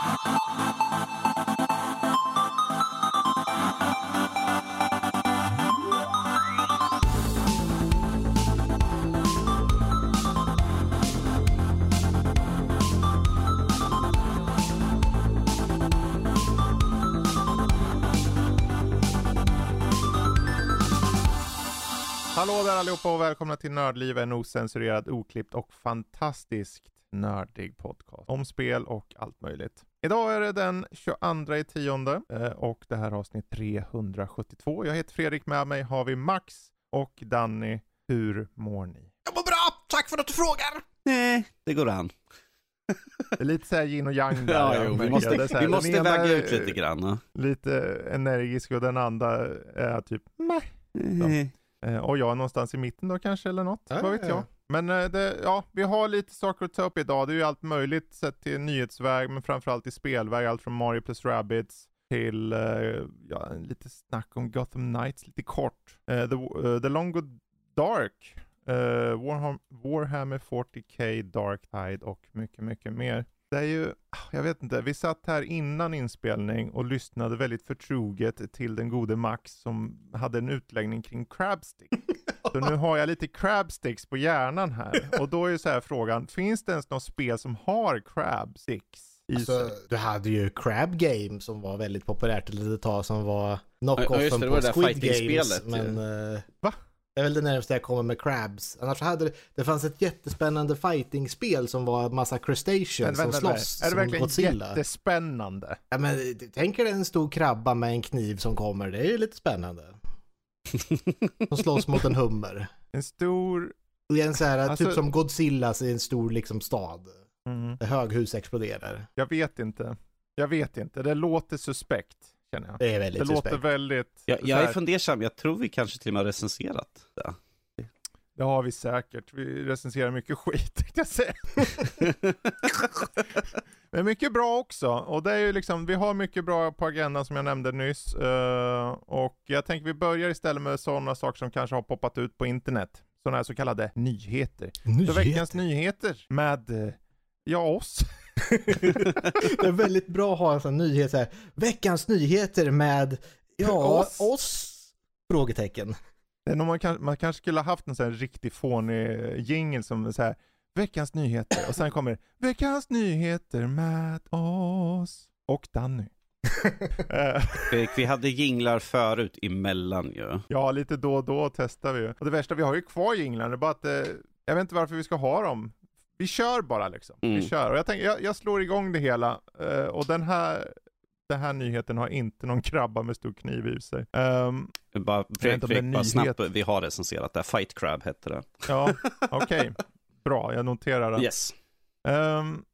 Hallå där allihopa och välkomna till Nördliv, en osensurerad, oklippt och fantastiskt nördig podcast om spel och allt möjligt. Idag är det den 22 i tionde eh, och det här är avsnitt 372. Jag heter Fredrik, med mig har vi Max och Danny. Hur mår ni? Jag mår bra, tack för att du frågar! Nej, det går an. Det är lite såhär yin och yang där. Ja, jo, vi måste, här, vi måste väga är ut lite grann. ja. Lite energisk och den andra är typ meh. Eh, Eh, och jag är någonstans i mitten då kanske eller något, Ja, vad vet ja. jag. Men eh, det, ja, vi har lite saker att ta upp idag. Det är ju allt möjligt sett till nyhetsväg, men framförallt i spelväg. Allt från Mario plus Rabbids till eh, ja, lite snack om Gotham Knights, lite kort. Uh, the, uh, the Long Good Dark, uh, Warham, Warhammer 40K Dark Tide och mycket, mycket mer. Det är ju, ah, jag vet inte, vi satt här innan inspelning och lyssnade väldigt förtroget till den gode Max som hade en utläggning kring crabstick. Så nu har jag lite crabsticks på hjärnan här. Och då är ju så här frågan, finns det ens något spel som har crabsticks i Alltså, sig? du hade ju Crab Game som var väldigt populärt ett litet tag som var Ja, knockoffen det, det på det Squid Games. Men, eh, Va? Det är väl det närmaste jag kommer med Crabs. Annars hade det, det fanns ett jättespännande fighting-spel som var massa crustaceans Men som vänta, slåss är det verkligen Godzilla. jättespännande? Ja, men tänk er en stor krabba med en kniv som kommer, det är ju lite spännande. Som slåss mot en hummer. En stor... Och en så här, Alltså- typ som Godzillas i en stor liksom stad. Mm, Där höghus exploderar. jag vet inte. Jag vet inte, det låter suspekt känner jag. Det är väldigt Det låter suspekt. väldigt... Jag, jag är här- fundersam, jag tror vi kanske till och med har recenserat det. Det har vi säkert. Vi recenserar mycket skit tänkte jag säga. Men mycket bra också. Och det är ju liksom, vi har mycket bra på agendan som jag nämnde nyss. Eh, och jag tänker vi börjar istället med sådana saker som kanske har poppat ut på internet. Sådana här så kallade nyheter. Så veckans nyheter med, eh, ja oss. Det är väldigt bra att ha en sån nyhet så här. Veckans nyheter med, ja, Oss. oss? Frågetecken. Man, kan, man kanske skulle ha haft en sån här riktig fånig jingle som så här veckans nyheter och sen kommer veckans nyheter med oss och Danny. Eh, vi hade jinglar förut emellan ju. ja, lite då och då testar vi ju. Och det värsta, vi har ju kvar jinglarna, det är bara att eh, jag vet inte varför vi ska ha dem. Vi kör bara liksom. Vi Mm. kör. Och jag tänker, jag, jag slår igång det hela. eh, och den här, den här nyheten har inte någon krabba med stor kniv i sig. Ehm, Bara, Fredrik, bara snabbt, vi har recenserat det. Fight Crab hette det. ja, okej. Bra, jag noterar det. Yes. Um,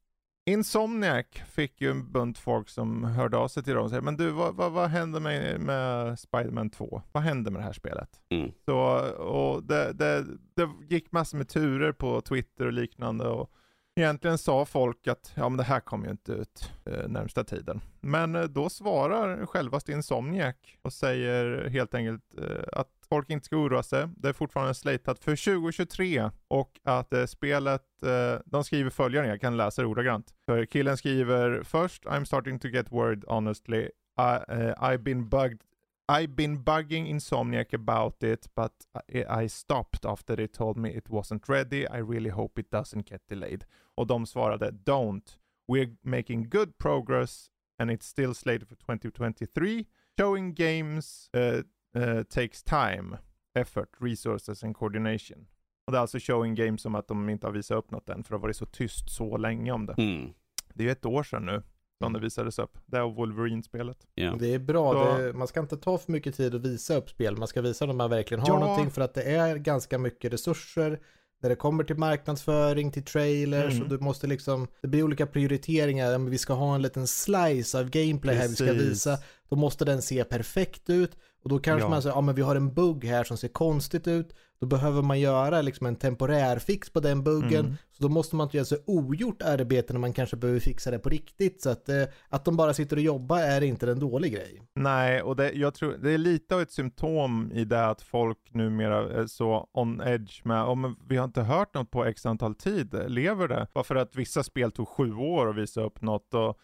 Insomniac fick ju en bunt folk som hörde av sig till dem och sa men du vad, vad, vad hände med, med Spider-Man 2? Vad hände med det här spelet? Mm. Så, och det, det, det gick massor med turer på Twitter och liknande och egentligen sa folk att ja men det här kommer ju inte ut eh, närmsta tiden. Men eh, då svarar självaste Insomniac och säger helt enkelt eh, att folk inte ska oroa sig. Det är fortfarande slatat för 2023 och att eh, spelet, eh, de skriver följande, jag kan läsa det ordagrant. För killen skriver först, I'm starting to get worried honestly. I, uh, I've been bugged I've been bugging Insomniac about it, but I, I stopped after they told me it wasn't ready. I really hope it doesn't get delayed. Och de svarade Don't. We're making good progress and it's still slated for 2023. Showing games uh, uh, takes time, effort, resources and coordination. Och det är alltså showing games som att de inte har visat upp något än för det har varit så tyst så länge om det. Mm. Det är ju ett år sedan nu som det visades upp. Det är Wolverine-spelet. Ja. Det är bra, Så- det, man ska inte ta för mycket tid att visa upp spel. Man ska visa när man verkligen har Ja. någonting för att det är ganska mycket resurser. När det kommer till marknadsföring, till trailers Mm. och du måste liksom, det blir olika prioriteringar. Men vi ska ha en liten slice av gameplay här vi ska Precis. visa. Då måste den se perfekt ut. Och då kanske Ja. man säger, ja men vi har en bugg här som ser konstigt ut. Då behöver man göra liksom en temporär fix på den buggen. Mm. Så då måste man inte göra så ogjort arbete när man kanske behöver fixa det på riktigt. Så att, eh, att de bara sitter och jobbar är inte en dålig grej. Nej, och det, jag tror, det är lite av ett symptom i det att folk numera är så on edge med, om vi har inte hört något på x antal tid, lever det? Bara för att vissa spel tog sju år att visa upp något och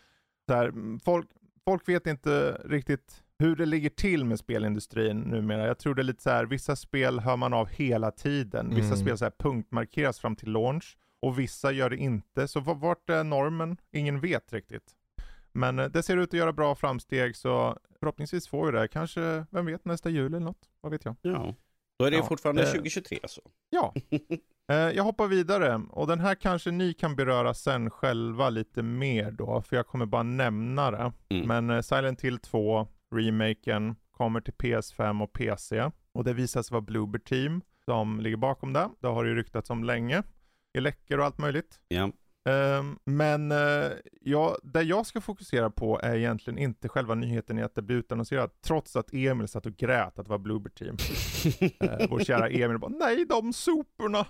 mm, folk, folk vet inte riktigt hur det ligger till med spelindustrin numera. Jag tror det är lite så här, vissa spel hör man av hela tiden. Vissa Mm. spel så här punktmarkeras fram till launch och vissa gör det inte. Så vart är normen? Ingen vet riktigt. Men eh, det ser ut att göra bra framsteg så förhoppningsvis får vi det. Kanske, vem vet, nästa jul eller något. Vad vet jag. Ja. Då är det Ja, fortfarande eh, 2023 alltså. Ja, eh, jag hoppar vidare och den här kanske ni kan beröra sen själva lite mer då, för jag kommer bara nämna det. Mm. Men Silent Hill 2, remaken, kommer till PS5 och PC och det visar sig vara Bloober Team som ligger bakom det. Det har ju ryktats om länge i läckor och allt möjligt. Ja. Ehm, men uh, ja, det jag ska fokusera på är egentligen inte själva nyheten i att det blir utannonserat, trots att Emil satt och grät att det var Bloober Team. Eh, vår kära Emil bara, nej de soporna.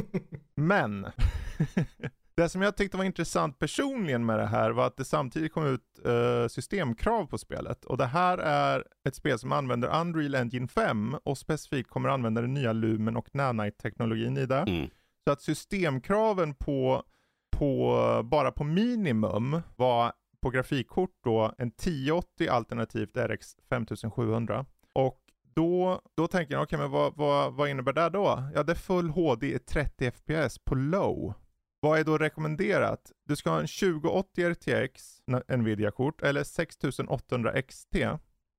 Men, det som jag tyckte var intressant personligen med det här var att det samtidigt kom ut eh, systemkrav på spelet. Och det här är ett spel som använder Unreal Engine 5 och specifikt kommer använda den nya Lumen och Nanite-teknologin i det. Mm. Så att systemkraven på, på, bara på minimum var på grafikkort då en 1080 alternativt RX 5700. Och då, då tänker jag, okej men vad, vad, vad innebär det då? Ja det är full HD i 30 FPS på low. Vad är då rekommenderat? Du ska ha en 2080 RTX Nvidia-kort eller 6800 XT.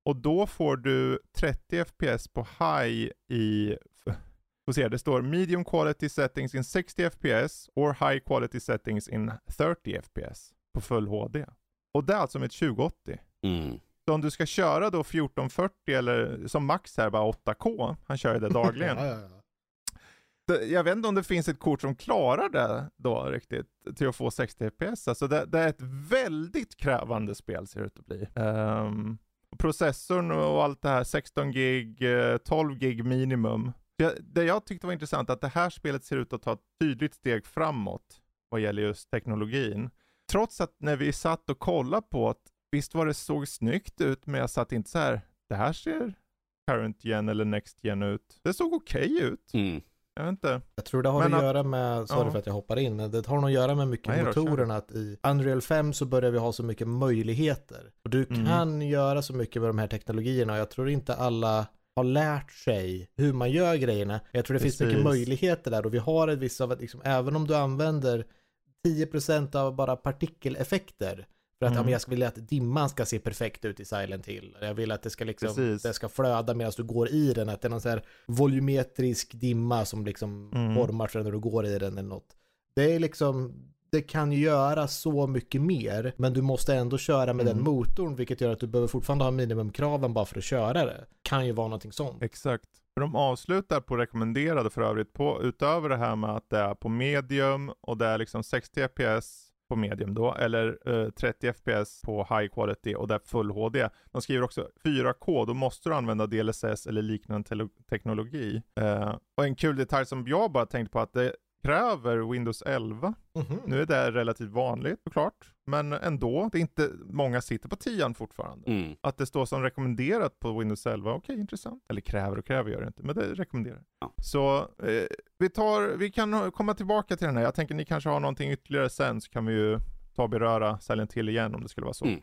Och då får du 30 FPS på high i Får se, det står medium quality settings in 60 FPS or high quality settings in 30 FPS på full HD. Och det är alltså med ett 2080. Mm. Så om du ska köra då 1440 eller som max här bara 8K, han kör ju det dagligen. ja, ja, ja. Jag vet inte om det finns ett kort som klarar det då riktigt till att få 60 FPS. Alltså det, det är ett väldigt krävande spel ser det ut att bli. Um, processorn och allt det här, 16 gig, eh, 12 gig minimum. Det, det jag tyckte var intressant är att det här spelet ser ut att ta ett tydligt steg framåt vad gäller just teknologin. Trots att när vi satt och kollade på att visst var det såg snyggt ut, men jag satt inte så här, det här ser current gen eller next gen ut. Det såg okej ut. Mm. Jag vet inte. Jag tror det har Men att att- göra med, sorry ja. för att jag hoppar in, det har nog att göra med mycket Nej motorerna att i Unreal 5 så börjar vi ha så mycket möjligheter. Och du Mm. kan göra så mycket med de här teknologierna och jag tror inte alla har lärt sig hur man gör grejerna. Jag tror det finns mycket Precis. möjligheter där och vi har ett visst av att liksom, även om du använder 10% av bara partikeleffekter för att Mm. ja, jag vilja att dimman ska se perfekt ut i Silent Hill. Jag vill att det ska liksom, Precis. det ska flöda medan du går i den. Att det är någon så här volumetrisk dimma som liksom Mm. formar sig när du går i den eller något. Det är liksom, det kan ju göra så mycket mer, men du måste ändå köra med Mm. den motorn, vilket gör att du behöver fortfarande ha minimumkraven bara för att köra det. Kan ju vara någonting sånt. Exakt. De avslutar på rekommenderade för övrigt, på, utöver det här med att det är på medium och det är liksom 60 FPS på medium då, eller eh, 30 FPS på high quality och det är full HD. De skriver också 4K, då måste du använda DLSS eller liknande teknologi. Eh, och en kul detalj som jag bara tänkte på att det kräver Windows 11. Mhm. Nu är det relativt vanligt såklart, men ändå, det är inte, många sitter på 10 fortfarande. Mm. Att det står som rekommenderat på Windows 11, okej intressant. Eller kräver och kräver gör det inte, men det rekommenderar. Ja. Så eh, vi, tar, vi kan komma tillbaka till den här. Jag tänker ni kanske har någonting ytterligare sen så kan vi ju ta och beröra Silent Hill igen om det skulle vara så. Mm.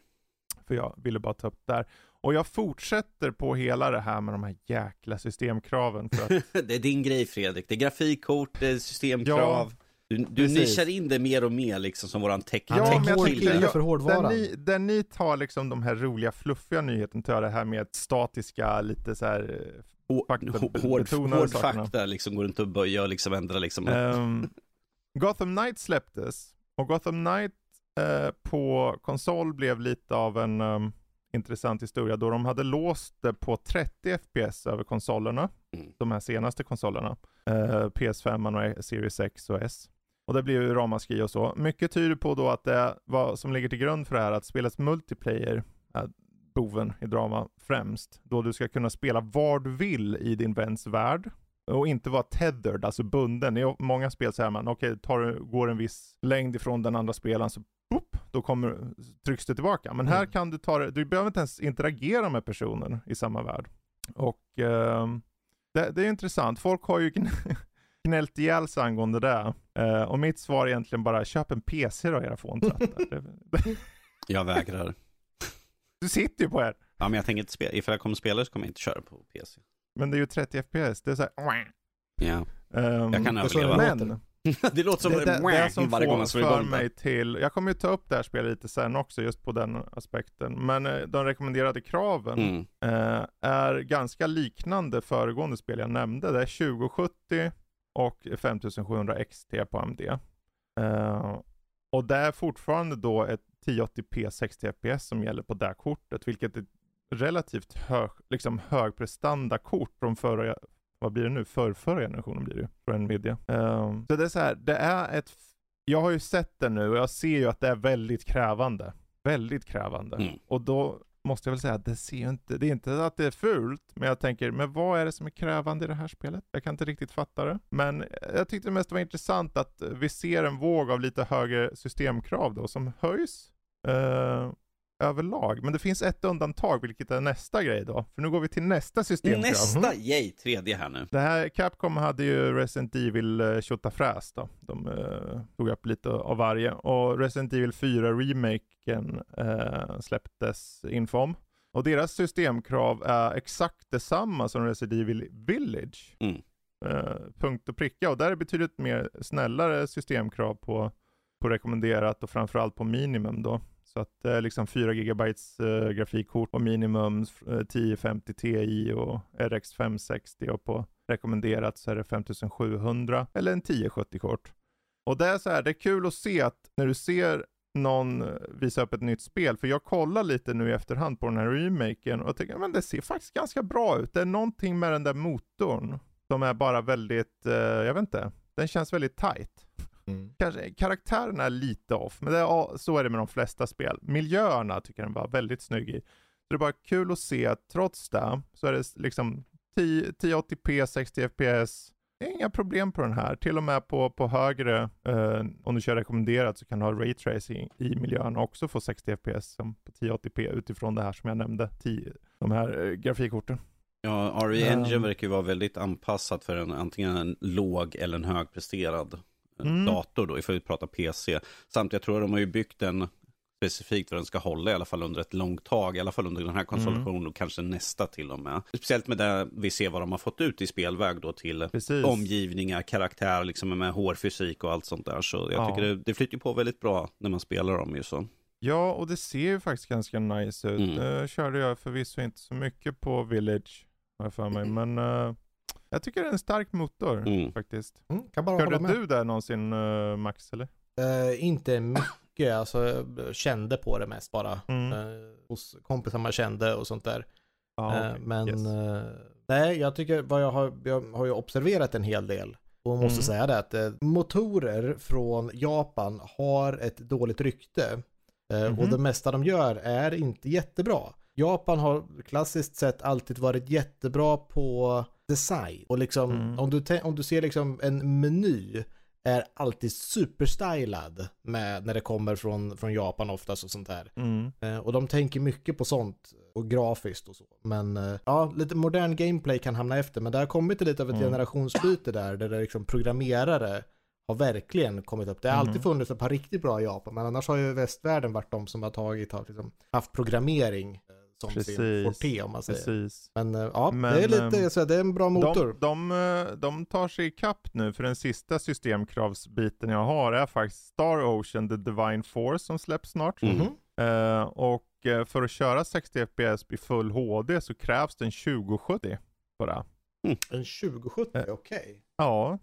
För jag ville bara ta upp det där. Och jag fortsätter på hela det här med de här jäkla systemkraven för att det är din grej Fredrik. Det är grafikkort, det är systemkrav. Du du nischar in det mer och mer liksom som våran tech, Ja, är men jag hård tycker- kille jag- för där hårdvaran. ni, där ni tar liksom de här roliga fluffiga nyheterna, tar det här med statiska, lite så här eh, fakta- hår- hård, hård fakta liksom går inte att böja och liksom ändra liksom. Ehm, Gotham Knight släpptes och Gotham Knight eh, på konsol blev lite av en ehm, intressant historia då de hade låst det på 30 FPS över konsolerna, Mm. de här senaste konsolerna, eh, PS5 och Series X och S. Och det blir ju ramaskri och så. Mycket tyder på då att det vad som ligger till grund för det här, att spelets multiplayer är boven i drama främst. Då du ska kunna spela var du vill i din väns värld och inte vara tethered, alltså bunden. I många spel säger man, okej, tar du går en viss längd ifrån den andra spelaren så boop, då kommer, trycks du tillbaka. Men här Mm. kan du ta det, du behöver inte ens interagera med personen i samma värld. Och ehm, det, det är intressant. Folk har ju gnällt ihjäl sig angående det. Eh, och mitt svar är egentligen bara, köp en PC då era fåntrattar. Jag vägrar. Du sitter ju på en. Ja, men jag tänker inte spela. Ifall jag kommer spela så kommer jag inte köra på PC. Men det är ju 30 FPS. Det är så här... Ja, Um, jag kan det är så det överleva. men det låter som det, det, det det, som varje gång man slår för igång mig till, jag kommer ju ta upp det här spelet lite sen också, just på den aspekten. Men eh, de rekommenderade kraven Mm. eh, är ganska liknande föregående spel jag nämnde. Det är 2070 och 5700 XT på AMD. Eh, och det är fortfarande då ett 1080p 60 fps som gäller på det kortet, vilket är ett relativt hög, liksom högprestanda kort från förra, vad blir det nu, för förra generationen blir det ju, från Nvidia. Eh, så det är så här, det är ett, jag har ju sett det nu och jag ser ju att det är väldigt krävande. Väldigt krävande. Mm. Och då måste jag väl säga att det ser ju inte, det är inte att det är fult, men jag tänker, men vad är det som är krävande i det här spelet? Jag kan inte riktigt fatta det. Men jag tyckte mest det var intressant att vi ser en våg av lite högre systemkrav då som höjs Uh, överlag. Men det finns ett undantag, vilket är nästa grej då. För nu går vi till nästa systemkrav. Nästa, yay, tredje här nu. Det här, Capcom hade ju Resident Evil eh, tjotafräs då. De eh, tog upp lite av varje. Och Resident Evil 4 remaken eh, släpptes info om. Och deras systemkrav är exakt detsamma som Resident Evil Village. Mm. Eh, punkt och pricka. Och där är betydligt mer snällare systemkrav på, på rekommenderat och framförallt på minimum då. Så att det är liksom 4 GB eh, grafikkort och minimum, eh, 1050 Ti och RX 560 och på rekommenderat så är det 5700 eller en 1070-kort. Och det är så här, det är kul att se att när du ser någon eh, visa upp ett nytt spel, för jag kollar lite nu i efterhand på den här remaken och tänker, men det ser faktiskt ganska bra ut. Det är någonting med den där motorn som är bara väldigt, eh, jag vet inte, den känns väldigt tight. Mm. Kanske, karaktären är lite off, men det är, så är det med de flesta spel. Miljöerna tycker jag den var väldigt snygg i. Så det är bara kul att se att trots det så är det liksom 10, 1080p, 60 fps. Det är inga problem på den här. Till och med på, på högre, eh, om du kör rekommenderat så kan du ha raytracing i miljöerna också få 60 fps som på 1080p utifrån det här som jag nämnde, 10, de här eh, grafikkorten. Ja, RE Engine Um. verkar ju vara väldigt anpassat för en, antingen en låg eller en högpresterad Mm. dator då, ifall vi pratar PC. Samt jag tror de har ju byggt den specifikt att den ska hålla i alla fall under ett långt tag, i alla fall under den här konsolversionen och kanske nästa till och med. Speciellt med det vi ser vad de har fått ut i spelväg då till Precis. omgivningar, karaktär, liksom med hårfysik och allt sånt där. Så jag Ja. tycker det, det flyter på väldigt bra när man spelar dem ju så. Ja, och det ser ju faktiskt ganska nice ut. Mm. Nu körde jag förvisso inte så mycket på Village, har jag för mig, men eh, jag tycker det är en stark motor Mm. faktiskt. Mm, kan bara hålla Körde med. du där någonsin eh, Max eller? Eh, inte mycket, alltså jag kände på det mest bara. Mm. Eh, hos kompisar man kände och sånt där. Eh, okej. men Yes. nej, jag tycker vad jag har, jag har ju observerat en hel del. Och måste Mm. säga det att motorer från Japan har ett dåligt rykte. Mhm. Och det mesta de gör är inte jättebra. Japan har klassiskt sett alltid varit jättebra på design. Och liksom, Mm. om, du om du ser liksom en meny är alltid superstylad med, när det kommer från, från Japan oftast och sånt där. Mm. Eh, och de tänker mycket på sånt och grafiskt och så. Men eh, ja, lite modern gameplay kan hamna efter. Men det har kommit lite av ett Mm. generationsbyte där, där det liksom programmerare har verkligen kommit upp. Det har alltid Mhm. funnits ett par riktigt bra i Japan, men annars har ju västvärlden varit de som har tagit, har liksom haft programmering som sin Precis. forte om man säger. Precis. Men eh, ja, Men, det är lite, ehm, så det är en bra motor. De, de, eh, de tar sig i kapp nu, för den sista systemkravsbiten jag har är faktiskt Star Ocean The Divine Force som släpps snart. Mm. Mhm. Eh, och för att köra 60 FPS i full HD så krävs det en 2070 på det. En 2070, Eh. okej. Ja,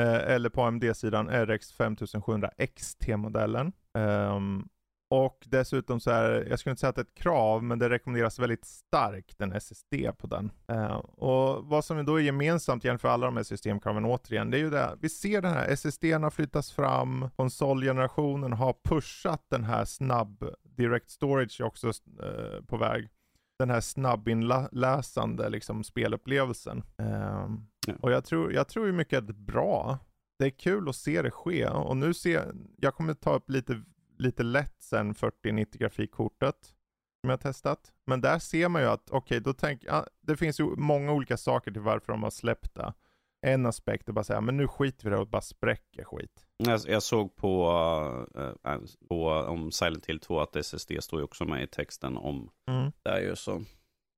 eh, eller på AMD-sidan RX 5700 XT-modellen. Ehm, och dessutom så är jag skulle inte säga att det är ett krav, men det rekommenderas väldigt starkt en SSD på den. Eh, och vad som då är gemensamt jämför alla de här systemkraven återigen, det är ju det, vi ser den här SSDn har flyttats fram, konsolgenerationen har pushat den här snabb, direct storage är också eh, på väg. Den här snabbinläsande liksom spelupplevelsen. Ehm, Ja. och jag tror, jag tror ju mycket är bra. Det är kul att se det ske och nu ser jag kommer ta upp lite, lite lätt sen 4090 grafikkortet som jag har testat. Men där ser man ju att, okej, då tänk, ja, det finns ju många olika saker till varför de har släppt det. en aspekt och bara säga, men nu skiter vi i det och bara spräcker skit. Jag, jag såg på, uh, på om Silent Hill 2 att SSD står ju också med i texten om mm. det är ju så.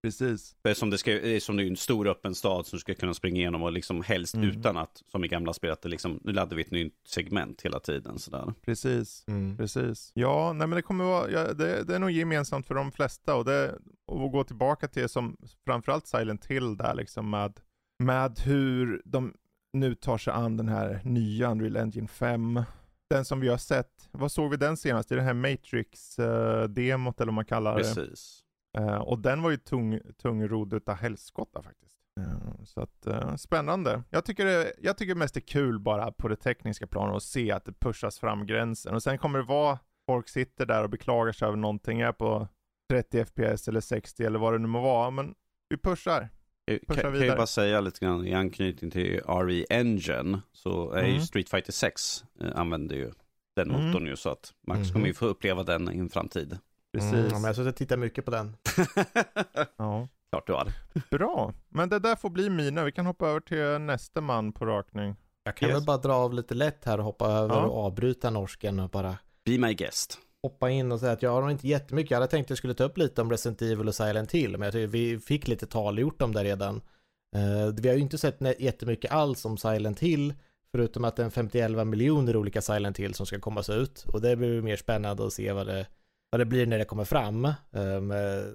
Precis. Som det, ska, som det är en stor öppen stad som du ska kunna springa igenom och liksom helst mm. utan att, som i gamla spel, att det liksom, nu laddar vi ett nytt segment hela tiden sådär. Precis, mm. precis. Ja, nej men det kommer vara, ja, det, det, är nog gemensamt för de flesta och det, och gå tillbaka till som framförallt Silent Hill där liksom med, med hur de nu tar sig an den här nya Unreal Engine 5. Den som vi har sett, vad såg vi den senast? I det här Matrix-demot uh, eller vad man kallar det. Precis. Uh, och den var ju tung, tungrodd utav helskotta faktiskt. Uh, så att, uh, spännande. Jag tycker, det, jag tycker mest det är kul bara på det tekniska planet att se att det pushas fram gränsen. Och sen kommer det vara, folk sitter där och beklagar sig över någonting, är på 30 FPS eller 60 eller vad det nu må vara, men vi pushar. Pushar kan, kan jag bara säga lite grann i anknytning till RE Engine, så är mm. ju Street Fighter 6 använder ju den mm. motorn ju, så att Max mm. kommer ju få uppleva den i en framtid. Precis. Mm, men jag har tittat mycket på den. ja. Klart du har. Bra, men det där får bli mina. Vi kan hoppa över till nästa man på rakning. Jag kan yes. väl bara dra av lite lätt här och hoppa över ja. och avbryta norsken och bara Be my guest. Hoppa in och säga att jag har inte jättemycket. Jag hade tänkt att jag skulle ta upp lite om Resident Evil och Silent Hill, men jag tycker vi fick lite tal gjort om det redan. Uh, vi har ju inte sett jättemycket alls om Silent Hill, förutom att det är 51 miljoner olika Silent Hill som ska komma ut. Och det blir mer spännande att se vad det vad det blir när det kommer fram. Eh, med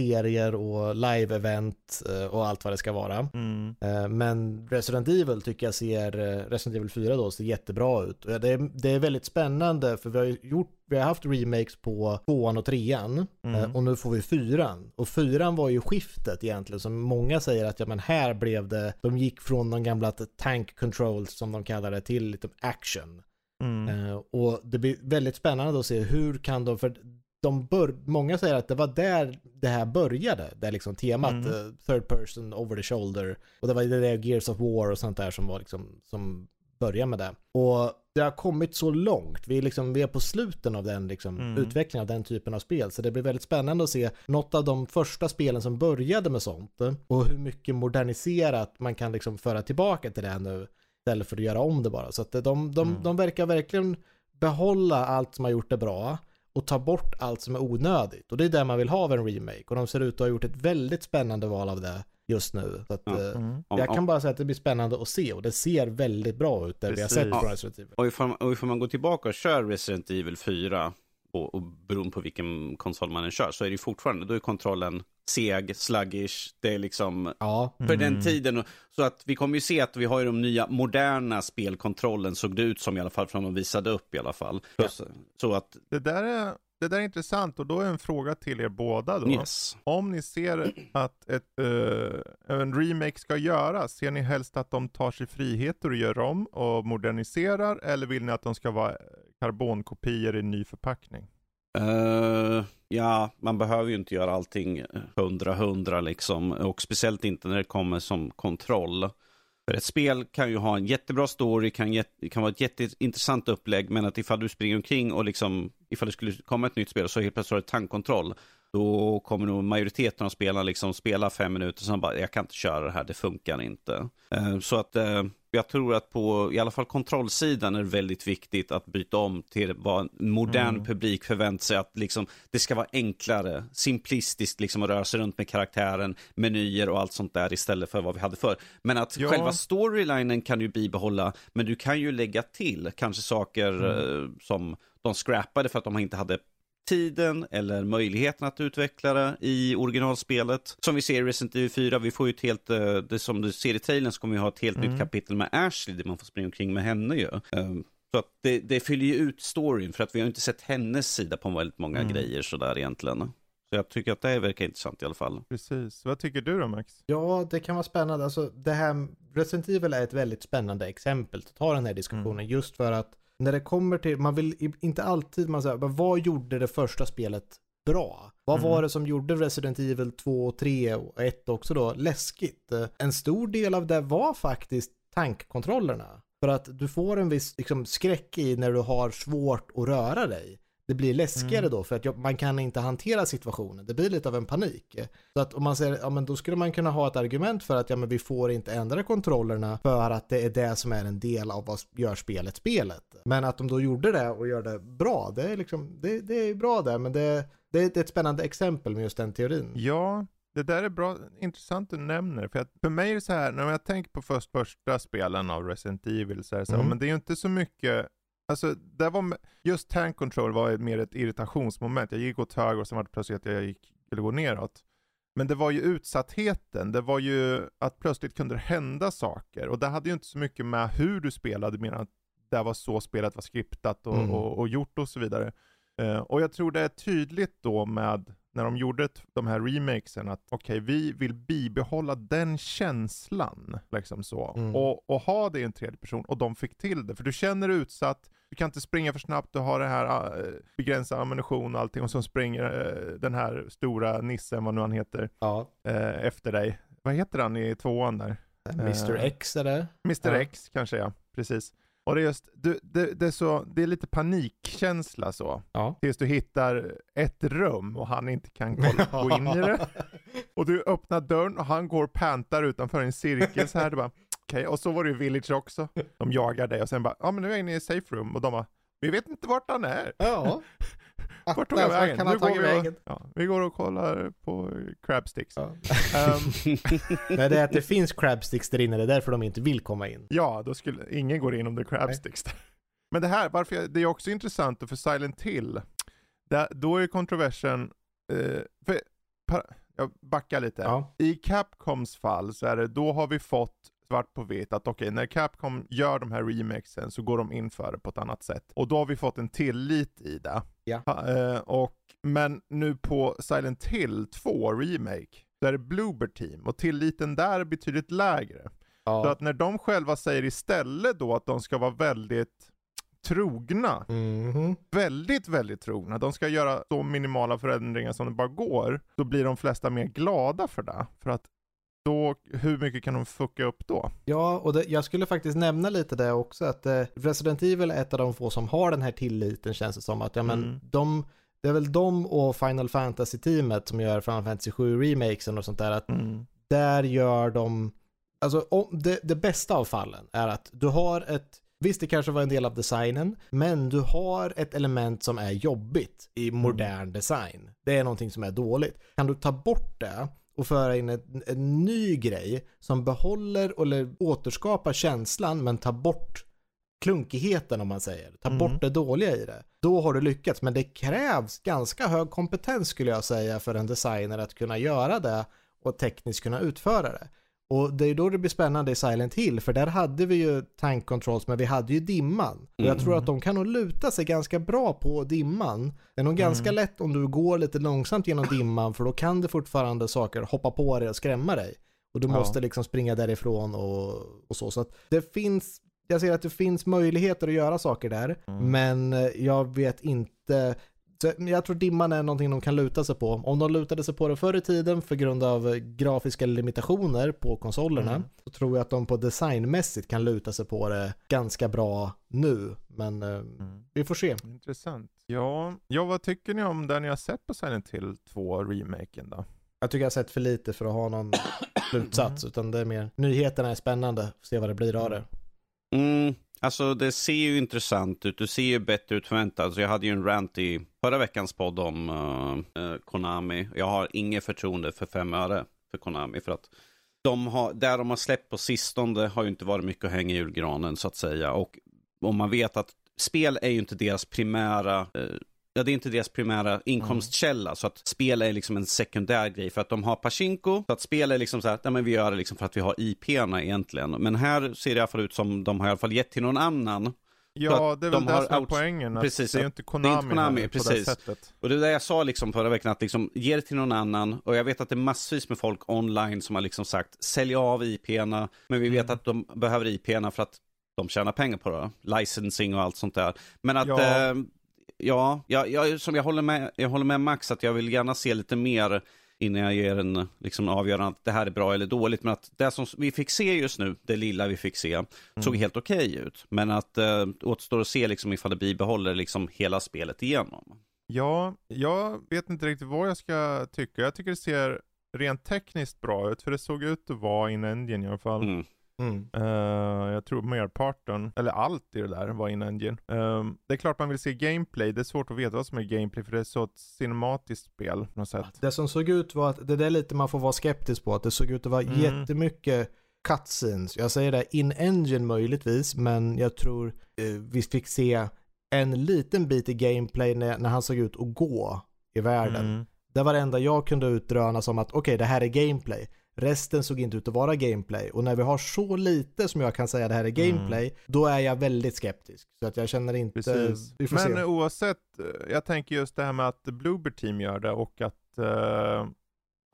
serier och live-event eh, och allt vad det ska vara. Mm. Eh, men Resident Evil tycker jag ser, Resident Evil 4 då, ser jättebra ut. Det är, det är väldigt spännande för vi har gjort, vi har haft remakes på tvåan och trean mm. och nu får vi fyran. Och fyran var ju skiftet egentligen som många säger att ja men här blev det, de gick från de gamla tank controls som de kallar det till lite action. Mm. Uh, och det blir väldigt spännande att se hur kan de, för de bör, många säger att det var där det här började, där liksom temat mm. uh, third person over the shoulder och det var det där Gears of War och sånt där som var liksom, som började med det. Och det har kommit så långt, vi är, liksom, vi är på sluten av den liksom, mm. utvecklingen av den typen av spel, så det blir väldigt spännande att se något av de första spelen som började med sånt och hur mycket moderniserat man kan liksom föra tillbaka till det nu istället för att göra om det bara. Så att de, de, mm. de verkar verkligen behålla allt som har gjort det bra och ta bort allt som är onödigt. Och det är det man vill ha av en remake. Och de ser ut att ha gjort ett väldigt spännande val av det just nu. Så att, eh, mm. Jag kan bara säga att det blir spännande att se och det ser väldigt bra ut där Precis. vi har sett från Resident Evil. Och ifall, och ifall man går tillbaka och kör Resident Evil 4 och, och beroende på vilken konsol man än kör så är det fortfarande, då är kontrollen seg, sluggish, det är liksom ja. för mm. den tiden. Så att vi kommer ju se att vi har ju de nya moderna spelkontrollen såg det ut som i alla fall, från de visade upp i alla fall. Ja. Så, så, att... Det där är det där är intressant och då är en fråga till er båda då. Yes. Om ni ser att ett, uh, en remake ska göras, ser ni helst att de tar sig friheter och gör om och moderniserar eller vill ni att de ska vara karbonkopior i ny förpackning? Uh, ja, man behöver ju inte göra allting hundra hundra liksom. Och speciellt inte när det kommer som kontroll. För ett spel kan ju ha en jättebra story, kan, kan vara ett jätteintressant upplägg, men att ifall du springer omkring och liksom, ifall det skulle komma ett nytt spel och så helt plötsligt har du tankkontroll, då kommer nog majoriteten av spelarna liksom spela fem minuter och sen bara, jag kan inte köra det här, det funkar inte. Eh, så att eh, jag tror att på i alla fall kontrollsidan är det väldigt viktigt att byta om till vad en modern mm. publik förväntar sig. Att liksom, det ska vara enklare, simplistiskt liksom att röra sig runt med karaktären, menyer och allt sånt där istället för vad vi hade förr. Men att ja. själva storylinen kan du bibehålla, men du kan ju lägga till kanske saker mm. eh, som de scrappade för att de inte hade tiden eller möjligheten att utveckla det i originalspelet. Som vi ser i Resident Evil 4, vi får ju ett helt, eh, det som du ser i trailern så kommer vi ha ett helt mm. nytt kapitel med Ashley där man får springa omkring med henne ju. Um, så att det, det fyller ju ut storyn för att vi har inte sett hennes sida på väldigt många mm. grejer sådär egentligen. Så jag tycker att det verkar intressant i alla fall. Precis. Vad tycker du då Max? Ja, det kan vara spännande. Alltså det här, Resident Evil är ett väldigt spännande exempel att ta den här diskussionen mm. just för att när det kommer till, man vill inte alltid, man säger, men vad gjorde det första spelet bra? Vad mm. var det som gjorde Resident Evil 2 och 3 och 1 också då läskigt? En stor del av det var faktiskt tankkontrollerna. För att du får en viss liksom, skräck i när du har svårt att röra dig. Det blir läskigare Mm. då för att man kan inte hantera situationen. Det blir lite av en panik. Så att om man säger, ja men då skulle man kunna ha ett argument för att ja men vi får inte ändra kontrollerna för att det är det som är en del av vad gör spelet spelet. Men att de då gjorde det och gör det bra, det är liksom, det, det är bra där men det, det är ett spännande exempel med just den teorin. Ja, det där är bra, intressant du nämner. För, att för mig är det så här, när jag tänker på först första spelen av Resident Evil, så är det så här, Mm. men det är ju inte så mycket, alltså det var, just tank control var mer ett irritationsmoment. Jag gick åt höger och sen var det plötsligt att jag gick, skulle gå neråt. Men det var ju utsattheten, det var ju att plötsligt kunde det hända saker. Och det hade ju inte så mycket med hur du spelade, mer att det var så spelet var skriptat och, Mm. och, och gjort och så vidare. Eh, och jag tror det är tydligt då med, när de gjorde de här remakesen, att okej, vi vill bibehålla den känslan, liksom så. Mm. Och, och ha det i en tredje person, och de fick till det. För du känner dig utsatt, du kan inte springa för snabbt, du har det här äh, begränsad ammunition och allting, och så springer äh, den här stora nissen, vad nu han heter, Ja. äh, efter dig. Vad heter han i tvåan där? Mr X det. Mr Ja. X kanske ja, precis. Och det är just, du, det, det är så, det är lite panikkänsla så. Ja. Tills du hittar ett rum och han inte kan gå in i det. Och du öppnar dörren och han går och pantar utanför en cirkel så här. Du bara, okej, och så var det ju Village också. De jagar dig och sen bara, ja men nu är jag inne i safe room och de bara, vi vet inte vart han är. Ja. Vart tog jag vägen? kan Nu går vi vägen? Ja, vi går och kollar på crabsticks. Ja. Ehm, Nej, det är att det finns crabsticks där inne, det är därför de inte vill komma in. Ja, då skulle ingen gå in om det är crabsticks. Men det här, varför jag, det är också intressant och för Silent Hill, där, då är kontroversen, eh, för, jag backar lite. Ja. I Capcoms fall så är det, då har vi fått svart på vitt att okej, när Capcom gör de här remakesen så går de in för det på ett annat sätt. Och då har vi fått en tillit i det. Ja. Ha, eh, och, men nu på Silent Hill 2 Remake, där är det Bloober Team och tilliten där är betydligt lägre. Så Ja. att när de själva säger istället då att de ska vara väldigt trogna, Mhm. väldigt, väldigt trogna, de ska göra så minimala förändringar som det bara går, då blir de flesta mer glada för det. För att då, hur mycket kan de fucka upp då? Ja, och det, jag skulle faktiskt nämna lite det också, att eh, Resident Evil är ett av de få som har den här tilliten känns det som. Att ja, men Mm. de, det är väl de och Final Fantasy-teamet som gör Final Fantasy 7 remakesen och sånt där, att där gör de, alltså om, det, det bästa av fallen är att du har ett, visst det kanske var en del av designen, men du har ett element som är jobbigt i modern design. Det är någonting som är dåligt. Kan du ta bort det och föra in en, en ny grej som behåller eller återskapar känslan men tar bort klunkigheten om man säger. Ta Mm. bort det dåliga i det. Då har du lyckats, men det krävs ganska hög kompetens skulle jag säga för en designer att kunna göra det och tekniskt kunna utföra det. Och det är då det blir spännande i Silent Hill, för där hade vi ju tank controls, men vi hade ju dimman. Och jag Mm. tror att de kan nog luta sig ganska bra på dimman. Det är nog ganska Mm. lätt om du går lite långsamt genom dimman, för då kan det fortfarande saker hoppa på dig och skrämma dig. Och du Ja. måste liksom springa därifrån och, och så. Så att det finns, jag ser att det finns möjligheter att göra saker där, Mm. men eh, jag vet inte. Så jag tror dimman är någonting de kan luta sig på. Om de lutade sig på det förr i tiden för grund av grafiska limitationer på konsolerna Mm. så tror jag att de på designmässigt kan luta sig på det ganska bra nu. Men eh, Mm. vi får se. Intressant. Ja, ja, vad tycker ni om det ni har sett på Silent Hill 2 remaken då? Jag tycker jag har sett för lite för att ha någon slutsats, utan det är mer nyheterna är spännande, se vad det blir av det. Mm, alltså det ser ju intressant ut. Du ser ju bättre ut förväntat. Alltså, jag hade ju en rant i förra veckans podd om uh, Konami. Jag har inget förtroende för fem öre för Konami. För att de har, där de har släppt på sistone har ju inte varit mycket att hänga i julgranen så att säga. Och om man vet att spel är ju inte deras primära eh, Ja, det är inte deras primära inkomstkälla, så att spel är liksom en sekundär grej. För att de har Pachinko, så att spel är liksom så här, nej men vi gör det liksom för att vi har IP-erna egentligen. Men här ser det i alla fall ut som de har i alla fall gett till någon annan. Ja, det är väl de det har som är out- poängen. Precis, det är ju inte det är Konami, inte Konami, här, på precis. det sättet. Och det är det jag sa liksom förra veckan, att liksom ge det till någon annan. Och jag vet att det är massvis med folk online som har liksom sagt, sälj av IP-erna. Men vi vet Mm. att de behöver IP-erna för att de tjänar pengar på det. Licensing och allt sånt där. Men att, Ja. ja, eh, ja jag, jag, som jag håller med, jag håller med Max att jag vill gärna se lite mer innan jag ger en liksom, avgörande att det här är bra eller dåligt. Men att det som vi fick se just nu, det lilla vi fick se, mm. såg helt okej okay ut. Men att eh, återstår att se liksom, ifall det bibehåller liksom, hela spelet igenom. Ja, jag vet inte riktigt vad jag ska tycka. Jag tycker det ser rent tekniskt bra ut, för det såg ut att vara in engine i alla fall. Mm. Mm. Uh, jag tror merparten, eller allt i det där var in engine. Uh, det är klart man vill se gameplay, det är svårt att veta vad som är gameplay för det är så ett cinematiskt spel på något sätt. Det som såg ut var att, det där är lite man får vara skeptisk på, att det såg ut att vara mm. jättemycket cutscenes. Jag säger det, in engine möjligtvis, men jag tror uh, vi fick se en liten bit i gameplay när, när han såg ut att gå i världen. Mm. Det var det enda jag kunde utröna som att okej, okay, det här är gameplay. Resten såg inte ut att vara gameplay. Och när vi har så lite som jag kan säga det här är gameplay, mm. då är jag väldigt skeptisk. Så att jag känner inte... Precis. Men se. oavsett, jag tänker just det här med att Bloober Team gör det och att uh,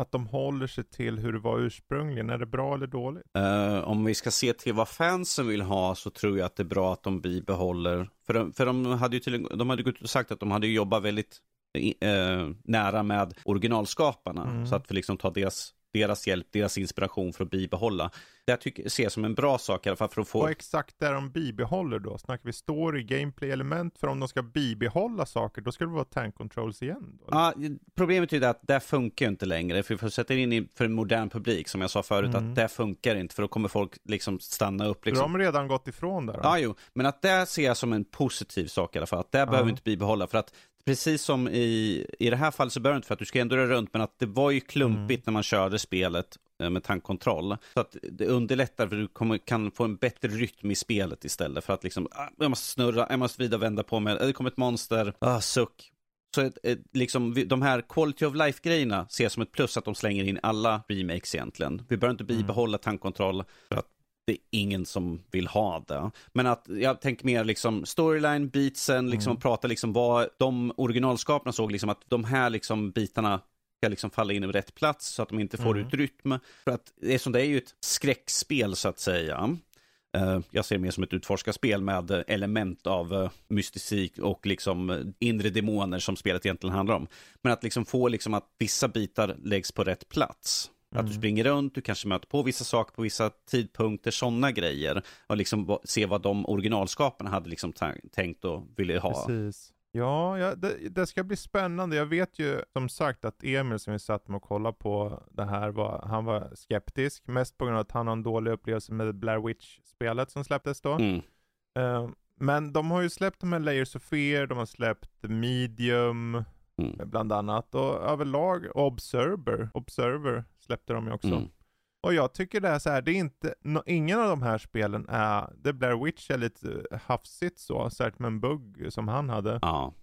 att de håller sig till hur det var ursprungligen. Är det bra eller dåligt? Uh, om vi ska se till vad fansen vill ha så tror jag att det är bra att de bibehåller. För de, för de hade ju till, de hade gått ut och sagt att de hade jobbat väldigt uh, nära med originalskaparna. Mm. Så att vi liksom tar deras deras hjälp, deras inspiration för att bibehålla. Det jag tycker, ser som en bra sak i alla fall för att få... Vad exakt är de bibehåller då? Snackar vi story, gameplay, element? För om de ska bibehålla saker, då ska det vara tank controls igen? Då, ja, problemet är att det funkar ju inte längre. För vi sätta in för en modern publik, som jag sa förut, mm. att det funkar inte. För då kommer folk liksom stanna upp. Liksom. De har redan gått ifrån det? Ja, jo. Men att det ser jag som en positiv sak i alla fall. Att det ja. behöver vi inte bibehålla. För att precis som i, i det här fallet så behöver inte för att du ska ändå röra runt, men att det var ju klumpigt mm. när man körde spelet eh, med tankkontroll. Så att det underlättar för du kommer, kan få en bättre rytm i spelet istället för att liksom, ah, jag måste snurra, jag måste vrida och vända på mig, det kommer ett monster, ah, suck. Så ett, ett, liksom, de här quality of life-grejerna ser jag som ett plus att de slänger in alla remakes egentligen. Vi behöver inte bibehålla tankkontroll för att det är ingen som vill ha det. Men att jag tänker mer liksom storyline, beatsen, liksom mm. prata liksom vad de originalskaparna såg, liksom att de här liksom bitarna ska liksom falla in i rätt plats så att de inte får mm. ut rytm. För att det är, som det är ju ett skräckspel så att säga. Uh, jag ser det mer som ett utforskarspel med element av uh, mystik och liksom inre demoner som spelet egentligen handlar om. Men att liksom få liksom att vissa bitar läggs på rätt plats. Mm. Att du mm. springer runt, du kanske möter på vissa saker på vissa tidpunkter, sådana grejer. Och liksom se vad de originalskaparna hade liksom tänkt och ville ha. Precis. Ja, ja det, det, ska bli spännande. Jag vet ju som sagt att Emil som vi satt med och kollade på det här, var, han var skeptisk. Mest på grund av att han har en dålig upplevelse med Blair Witch-spelet som släpptes då. Mm. Uh, men de har ju släppt de här Layers of Fear, de har släppt Medium, mm. bland annat. Och överlag Observer, Observer släppte de ju också. Mm. Och jag tycker det är så här, det är inte, no, ingen av de här spelen är, det Blair Witch är lite hafsigt så, särskilt med en bugg som han hade. Ja.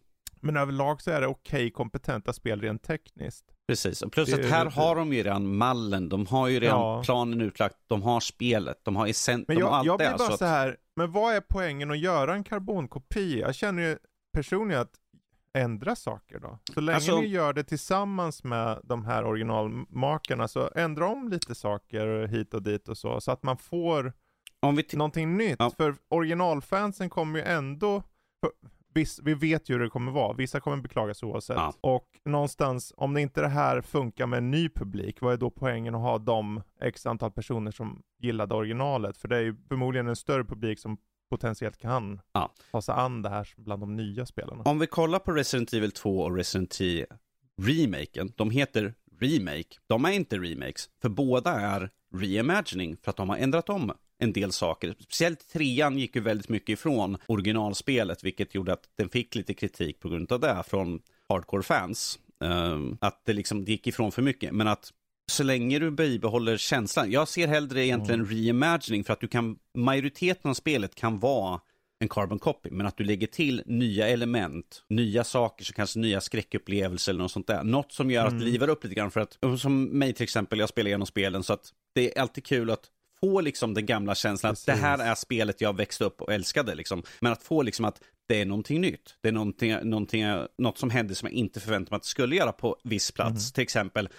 Men överlag så är det okej okay, kompetenta spel rent tekniskt. Precis, och plus det, att här det, har de ju redan mallen, de har ju redan ja. planen utlagt, de har spelet, de har jag, de har allt jag blir bara så, att... så här, men vad är poängen att göra en karbonkopia? Jag känner ju personligen att ändra saker då? Så länge alltså, ni gör det tillsammans med de här originalmakarna så ändra om lite saker hit och dit och så, så att man får om vi någonting nytt. Ja. För originalfansen kommer ju ändå, viss, vi vet ju hur det kommer vara, vissa kommer beklaga sig oavsett. Ja. Och någonstans, om det inte det här funkar med en ny publik, vad är då poängen att ha de x antal personer som gillade originalet? För det är ju förmodligen en större publik som potentiellt kan ja. ta sig an det här bland de nya spelarna. Om vi kollar på Resident Evil 2 och Resident Evil remaken, de heter remake, de är inte remakes, för båda är reimagining för att de har ändrat om en del saker. Speciellt trean gick ju väldigt mycket ifrån originalspelet, vilket gjorde att den fick lite kritik på grund av det från hardcore fans. Um, att det liksom gick ifrån för mycket, men att så länge du bibehåller känslan. Jag ser hellre egentligen mm. reimagining för att du kan, majoriteten av spelet kan vara en carbon copy, men att du lägger till nya element, nya saker, så kanske nya skräckupplevelser eller något sånt där. Något som gör mm. att livar upp lite grann för att, som mig till exempel, jag spelar igenom spelen så att det är alltid kul att få liksom den gamla känslan Precis. att det här är spelet jag växte upp och älskade liksom. Men att få liksom att det är någonting nytt. Det är någonting, någonting, något som händer som jag inte förväntade mig att det skulle göra på viss plats. Mm. Till exempel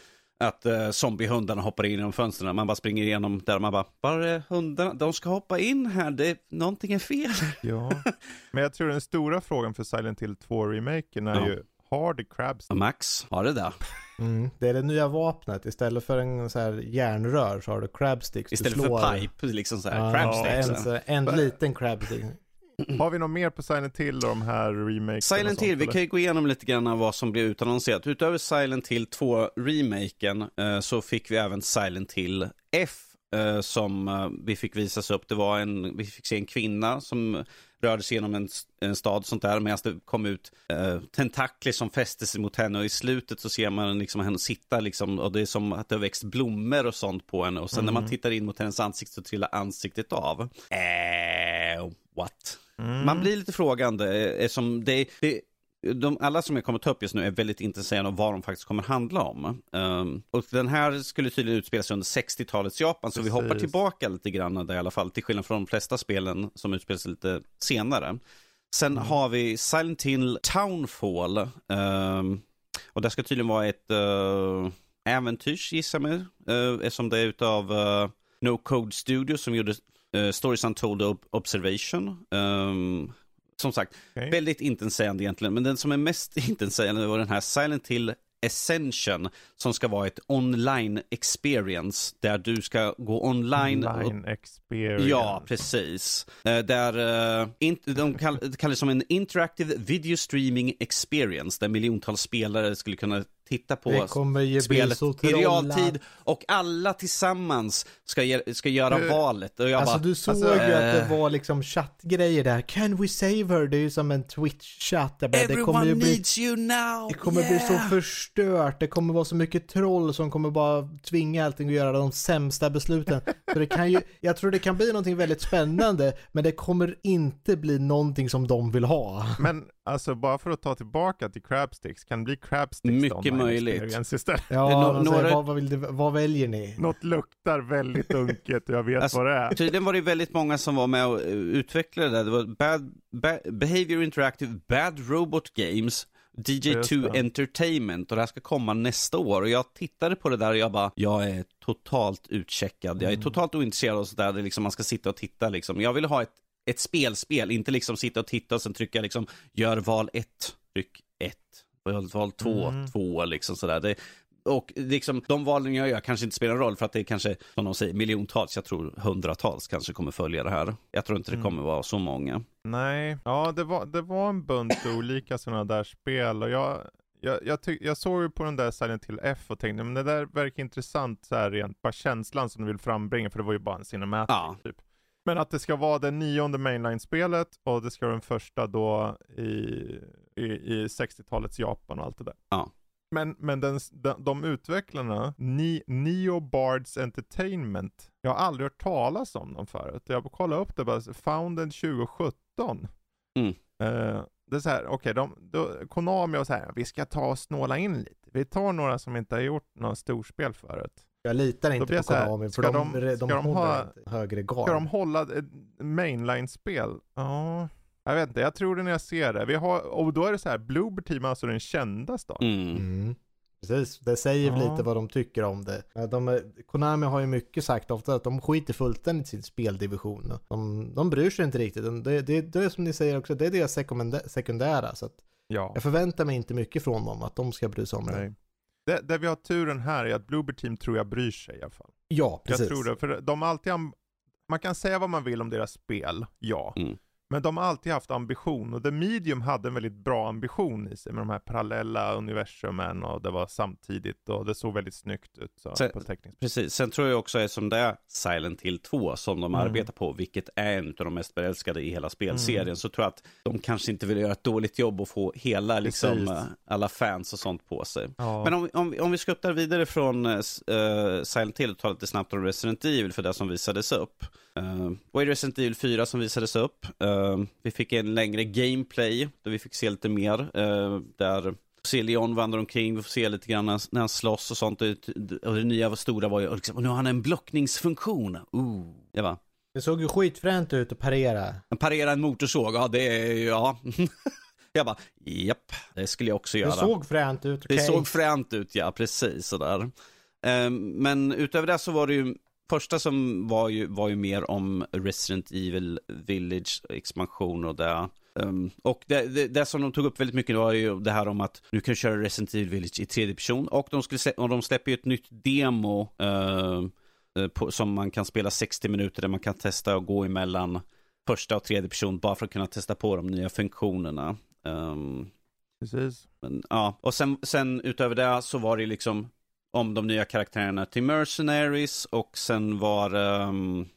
att uh, zombiehundarna hoppar in genom fönstren. Man bara springer igenom där och man bara, var är hundarna? De ska hoppa in här, det, någonting är fel. Ja, men jag tror den stora frågan för Silent Hill 2-remaken är ja. ju, har det crabs? Max, har det det? Mm. Det är det nya vapnet. Istället för en så här järnrör så har du crabsticks. Istället för pipe, liksom så här. Ja, crabsticks. En, en, en liten crabstick. Har vi något mer på Silent Hill och de här remakes? Silent Hill, vi kan ju gå igenom lite grann vad som blev utannonserat. Utöver Silent Hill 2-remaken eh, så fick vi även Silent Hill F eh, som eh, vi fick visas upp. Det var en, vi fick se en kvinna som rörde sig genom en, en stad sånt där medan det kom ut eh, tentakler som fäste sig mot henne och i slutet så ser man liksom henne sitta liksom och det är som att det har växt blommor och sånt på henne och sen mm. när man mm. tittar in mot hennes ansikte så trillar ansiktet av. Eh, what? Mm. Man blir lite frågande, eh, som det, det de, alla som jag kommer ta upp just nu är väldigt intresserade av vad de faktiskt kommer handla om. Um, och den här skulle tydligen utspela sig under 60-talets Japan, så Precis. vi hoppar tillbaka lite grann där i alla fall, till skillnad från de flesta spelen som utspelar sig lite senare. Sen mm. har vi Silent Hill Townfall. Um, och det ska tydligen vara ett uh, äventyrs, gissar mig, uh, eftersom det är utav uh, No Code Studio som gjorde uh, Stories Untold Observation. Um, som sagt, okay. väldigt intetsägande egentligen. Men den som är mest intetsägande var den här Silent Hill Ascension som ska vara ett online experience där du ska gå online. Online och... experience. Ja, precis. Eh, där uh, in, de kallar det som en interactive video streaming experience där miljontals spelare skulle kunna titta på spelet i realtid och alla tillsammans ska, ska göra du, valet. Och jag alltså bara, du såg alltså, ju att det var liksom chattgrejer där. Can we save her? Det är ju som en Twitch-chatt. Everyone det needs you now! Det kommer yeah. bli så förstört. Det kommer vara så mycket troll som kommer bara tvinga allting att göra de sämsta besluten. så det kan ju, jag tror det kan bli någonting väldigt spännande, men det kommer inte bli någonting som de vill ha. Men Alltså bara för att ta tillbaka till Crabsticks, kan det bli Crabsticks Mycket möjligt. Istället? Ja, no några... vad, vad, vill du, vad väljer ni? Något luktar väldigt unket och jag vet alltså, vad det är. Tydligen var det väldigt många som var med och utvecklade det. Det var bad, bad, Behavior Interactive Bad Robot Games. DJ2 Entertainment och det här ska komma nästa år och jag tittade på det där och jag bara, jag är totalt utcheckad, jag är mm. totalt ointresserad av sådär, det liksom man ska sitta och titta liksom. Jag vill ha ett ett spelspel, inte liksom sitta och titta och sen trycka liksom gör val 1, tryck 1, val 2, mm. 2 liksom sådär. Det, och liksom de valen jag gör kanske inte spelar roll för att det är kanske, som de säger, miljontals, jag tror hundratals kanske kommer följa det här. Jag tror inte det mm. kommer vara så många. Nej, ja det var, det var en bunt olika sådana där spel och jag, jag, jag, tyck, jag såg ju på den där Silent till F och tänkte, men det där verkar intressant så här rent, bara känslan som du vill frambringa, för det var ju bara en cinematic ja. typ. Men att det ska vara det nionde mainline-spelet och det ska vara den första då i, i, i 60-talets Japan och allt det där. Ja. Men, men den, de, de utvecklarna, Ni, Neo Bards Entertainment, jag har aldrig hört talas om dem förut. Jag kollade upp det bara, founded 2017. Mm. Uh, det är så här, okej, okay, Konami och så här, vi ska ta och snåla in lite. Vi tar några som inte har gjort några storspel förut. Jag litar inte på Konami för de, de, de, de håller ha, inte högre gard. Ska de hålla mainline-spel? Ja, jag vet inte. Jag tror det när jag ser det. Vi har, och då är det så här, Bloober Team är alltså den kända då. Mm. Mm. Precis, det säger ja. lite vad de tycker om det. De, Konami har ju mycket sagt ofta att de skiter fullständigt i sin speldivision. De, de bryr sig inte riktigt. Det, det, det är som ni säger också, det är deras sekundära. Så att ja. Jag förväntar mig inte mycket från dem, att de ska bry sig om Nej. det. Det, det vi har turen här är att Bloober Team tror jag bryr sig i alla fall. Ja, precis. Jag tror det, för de alltid, man kan säga vad man vill om deras spel, ja. Mm. Men de har alltid haft ambition och The Medium hade en väldigt bra ambition i sig med de här parallella universumen och det var samtidigt och det såg väldigt snyggt ut. Så, sen, på precis, sen tror jag också att som det är Silent Hill 2 som de mm. arbetar på, vilket är en av de mest berälskade i hela spelserien, mm. så tror jag att de kanske inte vill göra ett dåligt jobb och få hela, liksom, uh, alla fans och sånt på sig. Ja. Men om, om, om vi skuttar vidare från uh, Silent Hill och tar lite snabbt om Resident Evil för det som visades upp. Uh, var det Resident Evil 4 som visades upp. Uh, vi fick en längre gameplay där vi fick se lite mer. Uh, där se Leon vandra omkring, vi får se lite grann när han slåss och sånt. Och det nya stora var ju, liksom, och nu har han en blockningsfunktion. Ooh, det var. Det såg ju skitfränt ut att parera. Parera en motorsåg, ja det är ju, ja. jag bara, japp, det skulle jag också göra. Det såg fränt ut, okay. Det såg fränt ut, ja, precis sådär. Men utöver det så var det ju första som var ju, var ju mer om Resident Evil Village expansion och det. Um, och det, det, det, som de tog upp väldigt mycket var ju det här om att du kan köra Resident Evil Village i tredje person och de, skulle och de släpper ju ett nytt demo uh, på, som man kan spela 60 minuter där man kan testa och gå emellan första och tredje person bara för att kunna testa på de nya funktionerna. Um, Precis. Men, ja, och sen, sen utöver det så var det liksom om de nya karaktärerna till Mercenaries och sen var um,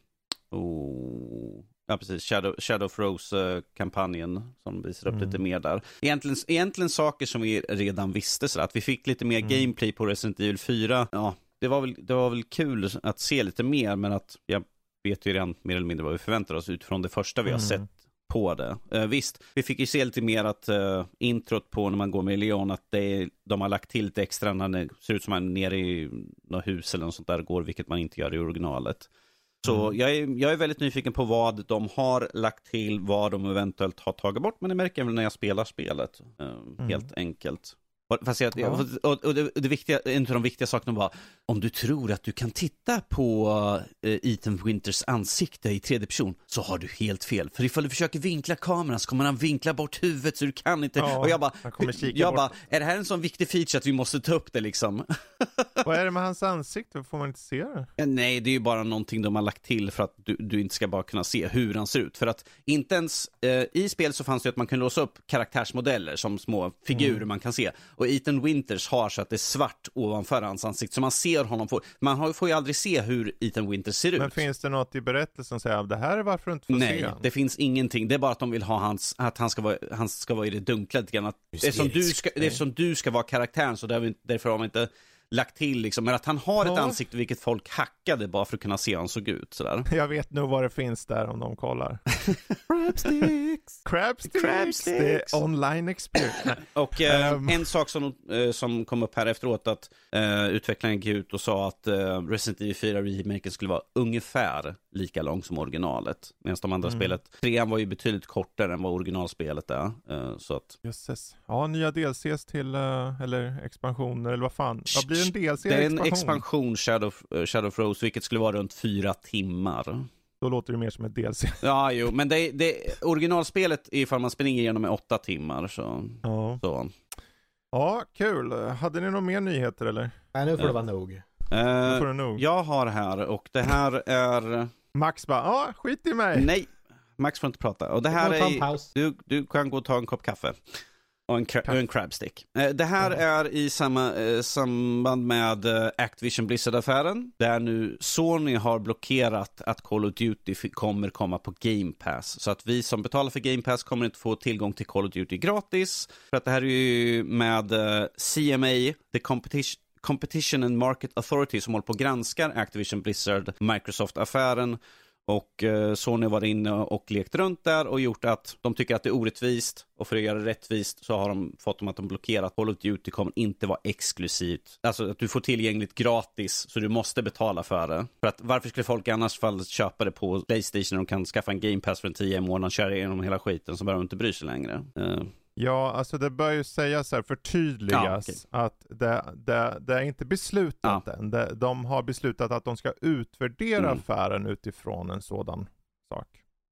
oh, Ja, precis. Shadow, Shadow of Rose-kampanjen som visar upp mm. lite mer där. Egentligen, egentligen saker som vi redan visste, så att vi fick lite mer mm. gameplay på Resident Evil 4. Ja, det var, väl, det var väl kul att se lite mer, men att jag vet ju redan mer eller mindre vad vi förväntar oss utifrån det första vi mm. har sett på det. Uh, visst, vi fick ju se lite mer att uh, introt på när man går med Leon, att det, de har lagt till lite extra när det ser ut som man är nere i något hus eller något sånt där går, vilket man inte gör i originalet. Så mm. jag, är, jag är väldigt nyfiken på vad de har lagt till, vad de eventuellt har tagit bort, men det märker jag väl när jag spelar spelet, uh, mm. helt enkelt. Fast jag, ja. och, och det, det, viktiga, en av de viktiga sakerna var, om du tror att du kan titta på uh, Ethan Winters ansikte i tredje person, så har du helt fel. För ifall du försöker vinkla kameran så kommer han vinkla bort huvudet så du kan inte. Ja, och jag bara, jag bara, är det här en sån viktig feature att vi måste ta upp det liksom? Vad är det med hans ansikte? Får man inte se det? Nej, det är ju bara någonting de har lagt till för att du, du inte ska bara kunna se hur han ser ut. För att inte ens, uh, i spel så fanns det att man kunde låsa upp karaktärsmodeller som små figurer mm. man kan se. Och Ethan Winters har så att det är svart ovanför hans ansikte, så man ser honom. Få, man får ju aldrig se hur Ethan Winters ser ut. Men finns det något i berättelsen som säger att det här är varför du inte får Nej, se Nej, det finns ingenting. Det är bara att de vill ha hans, att han ska vara, han ska vara i det dunkla lite grann. Att, det, är som du ska, det är som du ska vara karaktären, så därför har man inte lagt till liksom, men att han har ett ansikte vilket folk hackade bara för att kunna se hur han såg ut sådär. Jag vet nog vad det finns där om de kollar. Crabsticks! Crabsticks! Crabsticks! Online experience. och eh, um. en sak som, eh, som kom upp här efteråt att eh, utvecklaren gick ut och sa att eh, Resident Evil 4 remaken skulle vara ungefär lika lång som originalet. Medan de andra mm. spelet, trean var ju betydligt kortare än vad originalspelet är. Eh, så att... Jösses. Ja, nya DLCs till, eh, eller expansioner eller vad fan. Vad blir en DLC? Det är en expansion, Shadow, uh, Shadow of Rose, vilket skulle vara runt fyra timmar. Då låter det mer som ett DLC. Ja, jo, men det, det, originalspelet, ifall man springer igenom är åtta timmar. Så, ja. så. Ja, kul. Hade ni några mer nyheter eller? Nej, nu får det vara nog. Uh, får det nog. Jag har här och det här är... Max bara, ja, skit i mig. Nej, Max får inte prata. Och det här är... Du, du kan gå och ta en kopp kaffe. Och en, och en crabstick. Eh, det här är i samma, eh, samband med eh, Activision Blizzard-affären. Där nu Sony har blockerat att Call of Duty kommer komma på Game Pass. Så att vi som betalar för Game Pass kommer inte få tillgång till Call of Duty gratis. För att det här är ju med CMA, The Competition Competition and Market Authority som håller på och granskar Activision Blizzard Microsoft-affären och eh, Sony var inne och lekt runt där och gjort att de tycker att det är orättvist och för att göra det rättvist så har de fått dem att de blockerat Call of Duty kommer inte vara exklusivt. Alltså att du får tillgängligt gratis så du måste betala för det. För att varför skulle folk annars fall köpa det på Playstation när de kan skaffa en Game Pass för en 10 månader, köra igenom hela skiten så behöver de inte bry sig längre. Uh. Ja, alltså det bör ju sägas här, förtydligas, ja, okay. att det, det, det, är inte beslutat ja. än. Det, de har beslutat att de ska utvärdera mm. affären utifrån en sådan sak.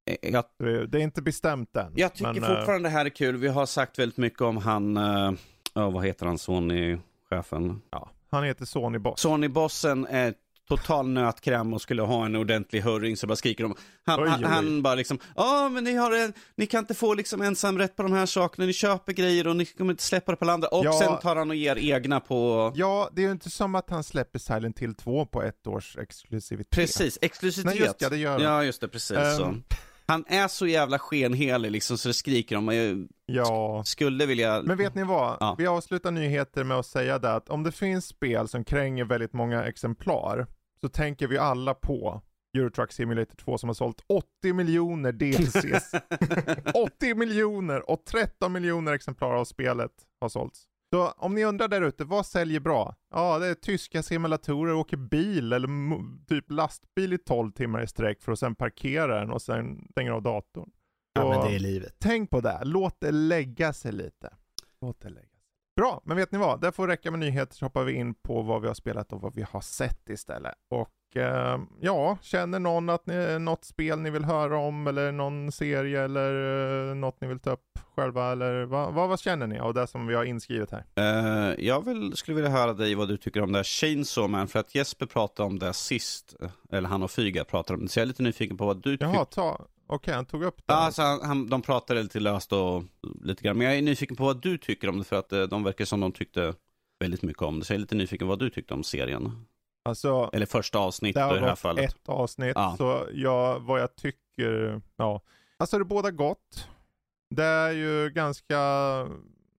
Eh, jag, det är inte bestämt än. Jag tycker men, fortfarande det här är kul. Vi har sagt väldigt mycket om han, uh, vad heter han, Sony-chefen? Ja, han heter Sony Boss. Sony-bossen är total nötkräm och skulle ha en ordentlig hurring så bara skriker de. Han, oj, oj. han bara liksom, ja men ni har en, ni kan inte få liksom ensamrätt på de här sakerna, ni köper grejer och ni kommer inte släppa det på andra. Och ja, sen tar han och ger egna på... Ja, det är ju inte som att han släpper Silent Hill 2 på ett års exklusivitet. Precis, exklusivitet. Nej, just ja, det gör Ja, just det, precis um... så. Han är så jävla skenhelig liksom så det skriker om. Jag ja. skulle vilja... Men vet ni vad? Ja. Vi avslutar nyheter med att säga det att om det finns spel som kränger väldigt många exemplar så tänker vi alla på Eurotruck Simulator 2 som har sålt 80 miljoner DLCs. 80 miljoner och 13 miljoner exemplar av spelet har sålts. Så om ni undrar där ute, vad säljer bra? Ja, det är tyska simulatorer, åker bil eller typ lastbil i 12 timmar i sträck för att sen parkera den och sen stänga av datorn. Så ja, men det är livet. Tänk på det, låt det lägga sig lite. Låt det lägga Bra, men vet ni vad? Det får räcka med nyheter så hoppar vi in på vad vi har spelat och vad vi har sett istället. Och eh, ja, känner någon att ni, något spel ni vill höra om eller någon serie eller eh, något ni vill ta upp själva eller vad, vad, vad känner ni av det som vi har inskrivet här? Eh, jag vill, skulle vilja höra dig vad du tycker om det här Chainsaw Man, för att Jesper pratade om det sist, eller han och Fyga pratade om det, så jag är lite nyfiken på vad du tycker. Jaha, ta, okej han tog upp det. Ja, alltså han, han, de pratade lite löst och lite grann, men jag är nyfiken på vad du tycker om det, för att eh, de verkar som de tyckte väldigt mycket om det, så jag är lite nyfiken vad du tyckte om serien. Alltså, Eller första avsnittet i det här fallet. ett avsnitt, Ja. så jag, vad jag tycker, ja. Alltså det är båda gott. Det är ju ganska,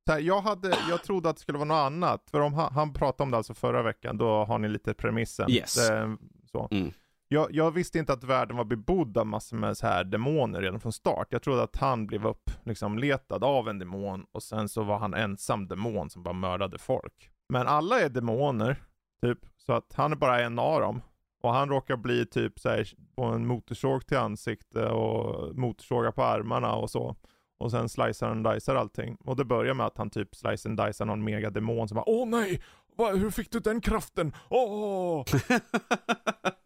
här, jag, hade, jag trodde att det skulle vara något annat. För om han, han pratade om det alltså förra veckan, då har ni lite premissen. Yes. Det, är så. Mm. Jag, jag visste inte att världen var bebodd av massor med så här demoner redan från start. Jag trodde att han blev upp, liksom letad av en demon och sen så var han ensam demon som bara mördade folk. Men alla är demoner, typ, så att han är bara en av dem. Och han råkar bli typ så här, på en motorsåg till ansikte och motorsågar på armarna och så. Och sen slicear han och dicear allting. Och det börjar med att han typ slicear och dicear någon megademon som bara Åh nej! Va, hur fick du den kraften? Åh!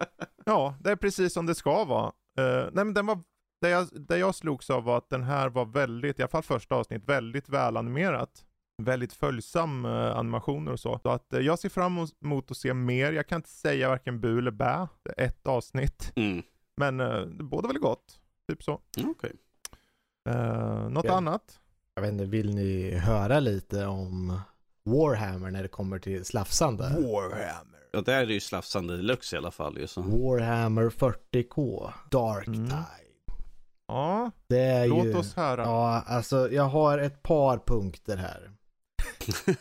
Ja, det är precis som det ska vara. Eh, nej men den var, det jag, det jag slogs av var att den här var väldigt, i alla fall första avsnitt, väldigt välanimerat. Väldigt följsam eh, animationer och så. Så att eh, jag ser fram emot att se mer. Jag kan inte säga varken bu eller bä. Det är ett avsnitt. Mm. Men eh, det båda väl gott. Typ så. Okej. Eh, något Ja. annat? Jag vet inte, vill ni höra lite om Warhammer när det kommer till slafsande? Warhammer. Ja, där är det ju slafsande deluxe i alla fall ju så. Warhammer 40K, Dark Mm. Tide. Ja, Det är låt ju... oss höra. Ja, alltså jag har ett par punkter här.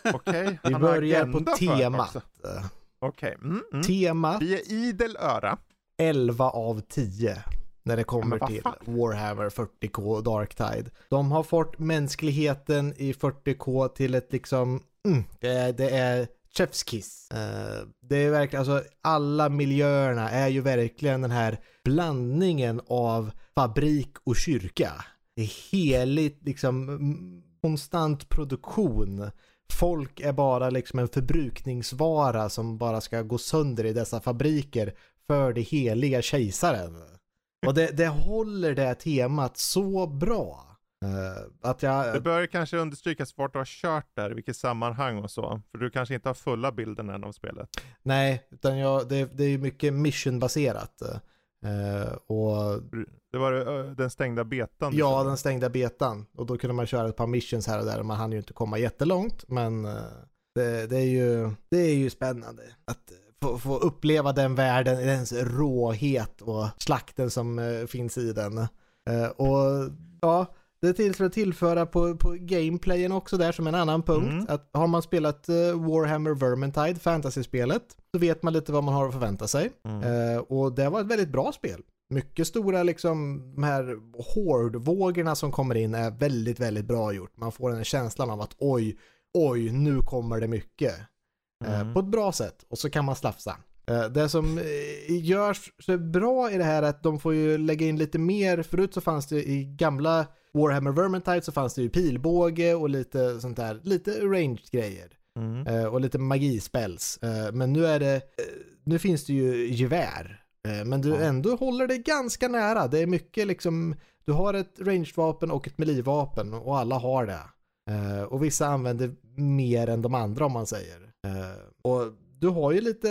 Okej, Vi han har börjar på det temat. Okej. Mm, mm. Temat Vi är idel öra. 11 av 10 när det kommer till fan. Warhammer 40K och Darktide. De har fått mänskligheten i 40K till ett liksom, mm, det, är, det är chefskiss. Uh, eh, det är verkligen, alltså alla miljöerna är ju verkligen den här blandningen av fabrik och kyrka. Det är heligt, liksom konstant produktion. Folk är bara liksom en förbrukningsvara som bara ska gå sönder i dessa fabriker för det heliga kejsaren. Och det, det håller det temat så bra eh, att Det jag, bör kanske understrykas vart du har kört där, i vilket sammanhang och så. För du kanske inte har fulla bilden än av spelet. nej, utan jag, det, det är mycket missionbaserat. Eh, och Det var ö, den stängda betan. ja, körde. den stängda betan. Och då kunde man köra ett par missions här och där. Man hann ju inte komma jättelångt, men eh, det, det, är, ju, det är ju spännande att få, få uppleva den världen, dens råhet och slakten som eh, finns i den. Eh, och ja, det för att tillföra på, på gameplayen också där som en annan punkt. Mm. Att har man spelat eh, Warhammer Vermintide, fantasy-spelet, så vet man lite vad man har att förvänta sig. Mm. Eh, och det var ett väldigt bra spel. Mycket stora liksom, de här hårdvågorna som kommer in är väldigt, väldigt bra gjort. Man får den här känslan av att oj, oj, nu kommer det mycket. Eh, Mm. På ett bra sätt. Och så kan man slafsa. Eh, Det som eh, görs så bra i det här är att de får ju lägga in lite mer. Förut så fanns det i gamla Warhammer Vermintide så fanns det ju pilbåge och lite sånt där, lite ranged grejer. Mm. Eh, och lite magispells. Men nu är det, nu finns det ju gevär. Men du Ja. ändå håller det ganska nära. Det är mycket liksom, du har ett ranged vapen och ett melee-vapen och alla har det. Och vissa använder mer än de andra om man säger. Och du har ju lite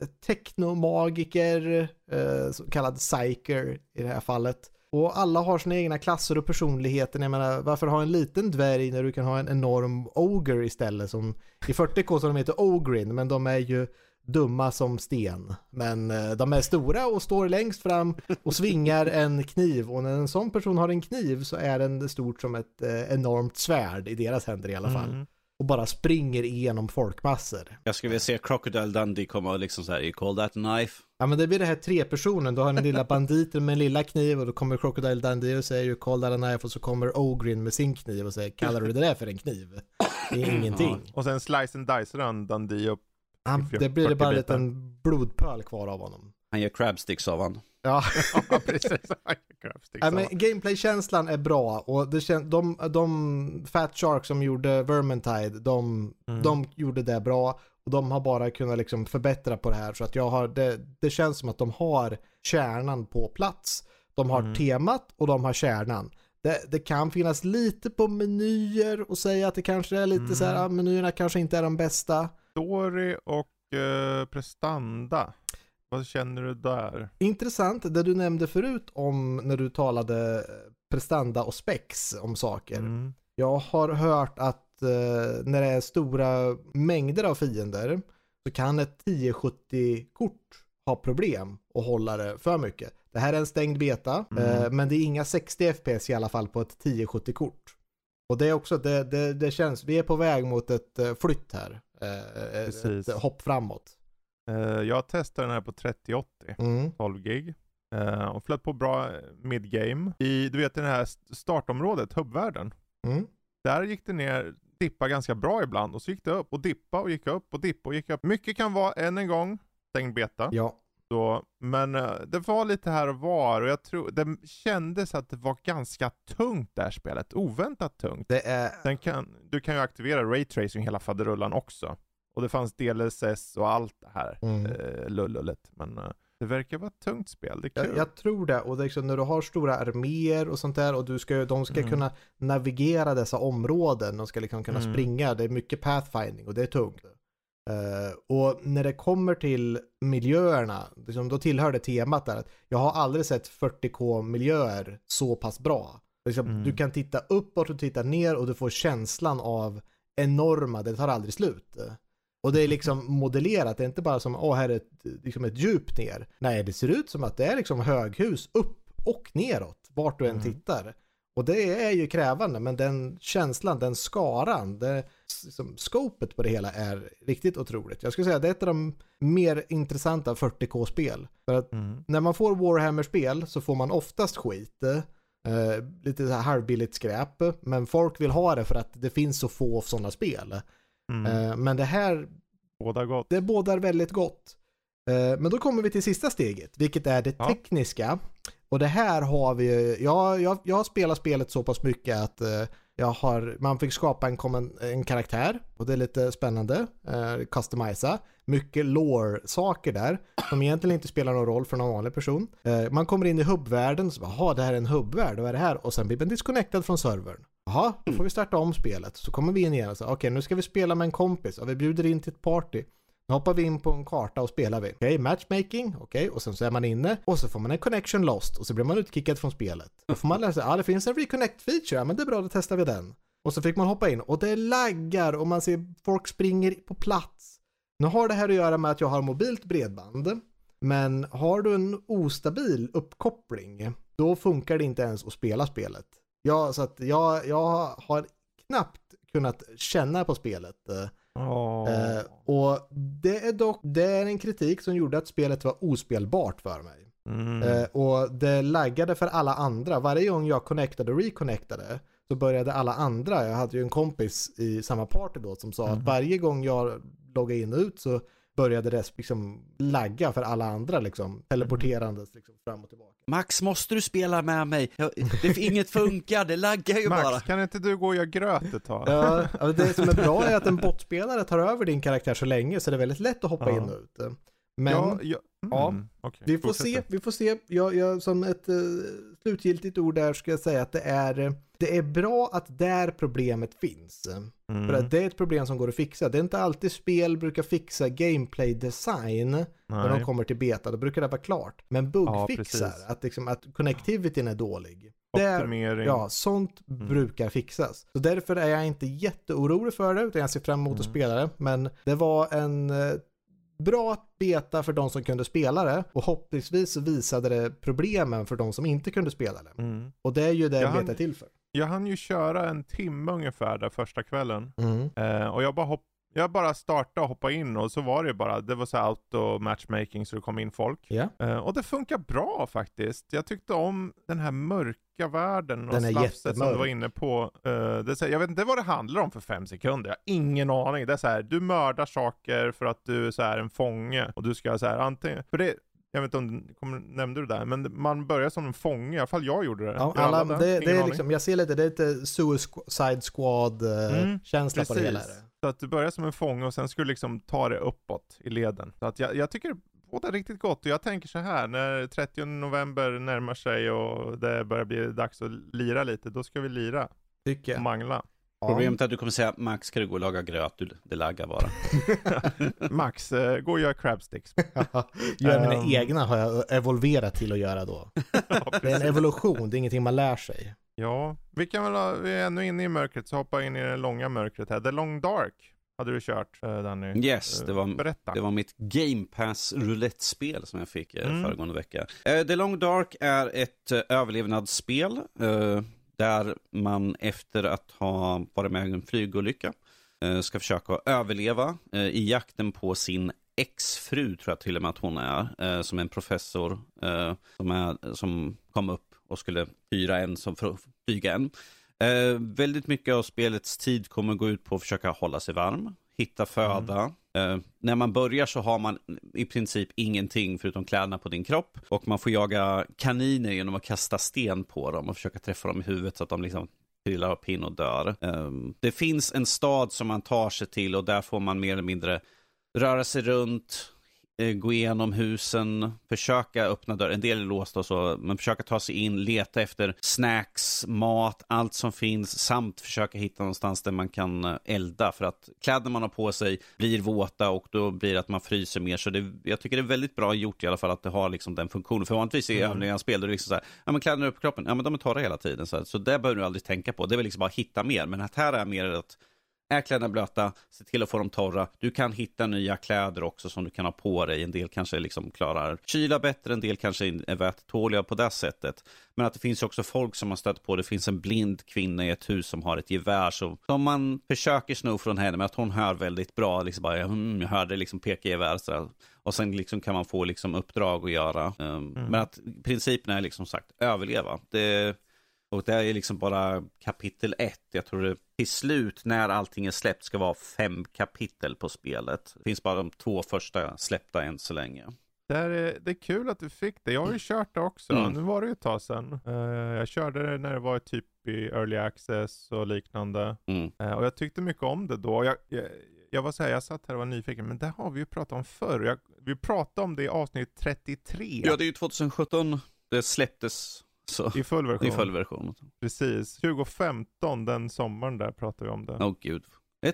eh, teknomagiker, eh, så kallad psyker i det här fallet. Och alla har sina egna klasser och personligheter. Jag menar, varför ha en liten dvärg när du kan ha en enorm oger istället som i 40k så de heter ogrin, men de är ju dumma som sten. Men eh, de är stora och står längst fram och svingar en kniv och när en sån person har en kniv så är den stort som ett eh, enormt svärd i deras händer i alla fall. Mm. Och bara springer igenom folkmassor. Jag skulle vilja se Crocodile Dundee komma och liksom så här, you call that a knife? Ja men det blir det här tre personen, du har den lilla banditen med en lilla kniv och då kommer Crocodile Dundee och säger ju call that a knife och så kommer Ogrin med sin kniv och säger kallar du det där för en kniv? Det är ingenting. Och sen slice and dice run Dundee upp. Han, Fyra- det blir det bara en 40 bitar. liten blodpöl kvar av honom. Han gör crabsticks av han. Ja, ja, precis. Crabsticks, Nej, men gameplay-känslan är bra och det kän- de, de Fat Shark som gjorde Vermintide, de, Mm. de gjorde det bra. Och de har bara kunnat liksom förbättra på det här så att jag har, det, det känns som att de har kärnan på plats. De har Mm. temat och de har kärnan. Det, det kan finnas lite på menyer och säga att det kanske är lite Mm. så här, ah, menyerna kanske inte är de bästa. Story och eh, prestanda. Vad känner du där? Intressant, det du nämnde förut om när du talade eh, prestanda och spex om saker. Mm. Jag har hört att eh, när det är stora mängder av fiender så kan ett 1070-kort ha problem och hålla det för mycket. Det här är en stängd beta, Mm. eh, men det är inga 60 FPS i alla fall på ett 1070-kort. Och det är också, det, det, det känns, vi är på väg mot ett eh, flytt här. Eh, Precis. ett hopp framåt. Eh, jag testade den här på 3080, Mm. 12 gig. Eh, och flöt på bra eh, midgame. I, du vet det här st- startområdet, hubbvärlden. Mm. Där gick det ner, dippa ganska bra ibland och så gick det upp och dippa och gick upp och dippa och gick upp. Mycket kan vara, än en gång, stängd beta. Ja, Så, men eh, det var lite här och var och jag tror, det kändes att det var ganska tungt det här spelet. Oväntat tungt. det är, Sen kan, du kan ju aktivera raytracing hela faderullan också. Och det fanns DLSS och allt det här Mm. eh, lullulet. Men eh, det verkar vara ett tungt spel, det är kul. Jag, jag tror det. Och det liksom när du har stora arméer och sånt där och du ska, de ska Mm. kunna navigera dessa områden. De ska liksom kunna Mm. springa. Det är mycket pathfinding och det är tungt. Eh, och när det kommer till miljöerna, liksom, då tillhör det temat där att jag har aldrig sett 40k miljöer så pass bra. Liksom, Mm. Du kan titta uppåt och titta ner och du får känslan av enorma, det tar aldrig slut. Och det är liksom modellerat, det är inte bara som, åh här är ett, liksom ett djup ner. Nej, det ser ut som att det är liksom höghus upp och neråt, vart du än Mm. tittar. Och det är ju krävande, men den känslan, den skaran, det, liksom, scopet på det hela är riktigt otroligt. Jag skulle säga att det är ett av de mer intressanta 40k-spel. För att Mm. när man får Warhammer-spel så får man oftast skit. Eh, lite så här halvbilligt skräp. Men folk vill ha det för att det finns så få sådana spel. Mm. Eh, men det här, Båda gott. det bådar väldigt gott. Eh, men då kommer vi till sista steget, vilket är det Ja. tekniska. Och det här har vi, jag, jag, jag har spelat spelet så pass mycket att eh, jag har, man fick skapa en, en karaktär och det är lite spännande. Eh, customisa. Mycket lore-saker där som egentligen inte spelar någon roll för någon vanlig person. Eh, man kommer in i hubbvärlden och så bara, det här är en hubbvärld, vad är det här? Och sen blir man disconnectad från servern. Jaha, då får vi starta om spelet. Så kommer vi in igen och så, okej nu ska vi spela med en kompis och vi bjuder in till ett party. Nu hoppar vi in på en karta och spelar vi. Okej, matchmaking, okej, och sen så är man inne och så får man en connection lost och så blir man utkickad från spelet. Då får man lära sig, ja det finns en reconnect feature, ja men det är bra, då testar vi den. Och så fick man hoppa in och det laggar och man ser folk springer på plats. Nu har det här att göra med att jag har mobilt bredband. Men har du en ostabil uppkoppling, då funkar det inte ens att spela spelet. Ja, så att jag, jag har knappt kunnat känna på spelet. Åh. Eh, och det är dock, det är en kritik som gjorde att spelet var ospelbart för mig. Mm. Eh, och det laggade för alla andra. Varje gång jag connectade och reconnectade så började alla andra, jag hade ju en kompis i samma party då som sa att Mm. varje gång jag loggade in och ut så började det liksom lagga för alla andra liksom, teleporterandes liksom fram och tillbaka. Max, måste du spela med mig? Jag, det, inget funkar, det laggar ju bara. Max, kan inte du gå och göra gröt ett tag? Ja, ja, det som är bra är att en botspelare tar över din karaktär så länge så det är väldigt lätt att hoppa Ja. in och ut. Men ja, ja, ja, mm, okej, Vi får fortsätt se, vi får se. Jag, jag, som ett uh, slutgiltigt ord där ska jag säga att det är, eh, det är bra att där problemet finns. Mm. För att det är ett problem som går att fixa. Det är inte alltid spel brukar fixa gameplay design när de Nej. kommer till beta. Då brukar det vara klart. Men bugfixar, precis. att, liksom, att connectivityn är dålig. Där, ja, sånt Mm. brukar fixas. Så därför är jag inte jätteorolig för det, utan jag ser fram emot att Mm. spela det. Men det var en eh, bra beta för de som kunde spela det och hoppningsvis visade det problemen för de som inte kunde spela det. Mm. Och det är ju det Jag beta hann- är till för. Jag hann ju köra en timme ungefär där första kvällen. Mm. Eh, och jag bara, hopp, jag bara startade och hoppade in och så var det bara, det var så auto matchmaking så det kom in folk. Ja. Eh, och det funkar bra faktiskt. Jag tyckte om den här mörka världen och Den slafset som du var inne på. Eh, det här, jag vet inte vad det handlar om för fem sekunder. Jag har ingen aning. Det är så här, du mördar saker för att du är så här en fånge och du ska så här antingen, för det jag vet inte om du kommer, nämnde du det där, men man börjar som en fånge, i alla fall jag gjorde det. Ja, alla, det? det, är liksom, jag ser lite, det är lite Suicide Squad-känsla Mm, på det hela. Så att du börjar som en fånge och sen ska du liksom ta det uppåt i leden. Så att jag, jag tycker båda riktigt gott och jag tänker så här när 30 november närmar sig och det börjar bli dags att lira lite, då ska vi lira Tycker och jag. mangla. Problemet är att du kommer säga Max ska du gå och laga gröt, du, det laggar bara. Max, eh, gå och gör crabsticks. Gör mina Um. egna har jag evolverat till att göra då. ja, Det är en evolution, det är ingenting man lär sig. Ja, vi kan väl ha, vi är ännu inne i mörkret så hoppa in i det långa mörkret här. The Long Dark hade du kört eh, Danny. Yes, Eh, det var, Berätta. det var mitt Game Pass roulette-spel som jag fick Mm. föregående vecka. The Long Dark är ett överlevnadsspel där man efter att ha varit med i en flygolycka eh, ska försöka överleva eh, i jakten på sin exfru, tror jag till och med att hon är, eh, som är en professor som, är, som kom upp och skulle hyra en som för att flyga en. Väldigt mycket av spelets tid kommer gå ut på att försöka hålla sig varm, hitta föda. Eh, när man börjar så har man i princip ingenting förutom kläderna på din kropp. Och man får jaga kaniner genom att kasta sten på dem och försöka träffa dem i huvudet så att de liksom trillar av pinn och dör. Um, det finns en stad som man tar sig till och där får man mer eller mindre röra sig runt, gå igenom husen, försöka öppna dörren. En del är låsta och så, men försöka ta sig in, leta efter snacks, mat, allt som finns, samt försöka hitta någonstans där man kan eh, elda. För att kläderna man har på sig blir våta och då blir det att man fryser mer. Så det, jag tycker det är väldigt bra gjort i alla fall att det har liksom den funktionen. För vanligtvis i övriga spel, då är det liksom så här, ja men kläderna är på kroppen, ja men de är torra hela tiden. Så, här, så det behöver du aldrig tänka på. Det är väl liksom bara hitta mer. Men att här är mer att är kläderna blöta, se till att få dem torra. Du kan hitta nya kläder också som du kan ha på dig. En del kanske liksom klarar kyla bättre, en del kanske är vättåliga på det sättet. Men att det finns också folk som har stött på, det finns en blind kvinna i ett hus som har ett gevär som, som man försöker sno från henne, men att hon hör väldigt bra, liksom bara, mm, jag hörde liksom peka gevär sådär. Och sen liksom kan man få liksom uppdrag att göra. Um, Men att principen är liksom sagt överleva. Det, och det är liksom bara kapitel ett. Jag tror det till slut när allting är släppt ska vara fem kapitel på spelet. Det finns bara de två första släppta än så länge. Det är, det är kul att du fick det. Jag har ju kört det också. Mm. Nu var det ju ett tag sedan. Eh, jag körde det när det var typ i early access och liknande. Mm. Eh, och jag tyckte mycket om det då. Jag, jag, jag var så här, jag satt här och var nyfiken, men det har vi ju pratat om förr. Jag, vi pratade om det i avsnitt 33 Ja, det är ju 2017 det släpptes så, i full version. i full version. Precis. 2015, den sommaren där pratade vi om det. Åh oh, gud.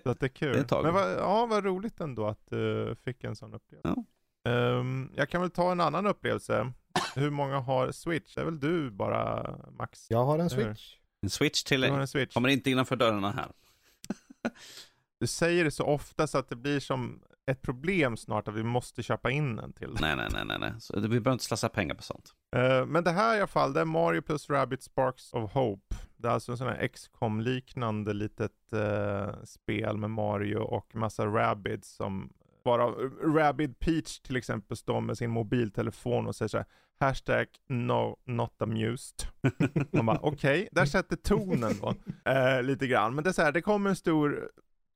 Så att det är kul. Det är ett tag. Men vad, ja, vad roligt ändå att du fick en sån upplevelse. Ehm, jag kan väl ta en annan upplevelse. Hur många har Switch? Det är väl du bara, Max? Jag har en switch. En switch till Switch. kommer inte innanför dörrarna här. Du säger det så ofta så att det blir som ett problem snart att vi måste köpa in en till. Nej, nej, nej, nej, nej. Så vi behöver inte slösa pengar på sånt. Eh, men det här i alla fall, det är Mario plus Rabbit Sparks of Hope. Det är alltså en sån här XCOM liknande litet eh, spel med Mario och massa Rabbids som bara Rabbid Peach till exempel står med sin mobiltelefon och säger så här Hashtag no not amused. Man bara okej, där sätter tonen då. Eh, lite grann. Men det är så här, det kommer en stor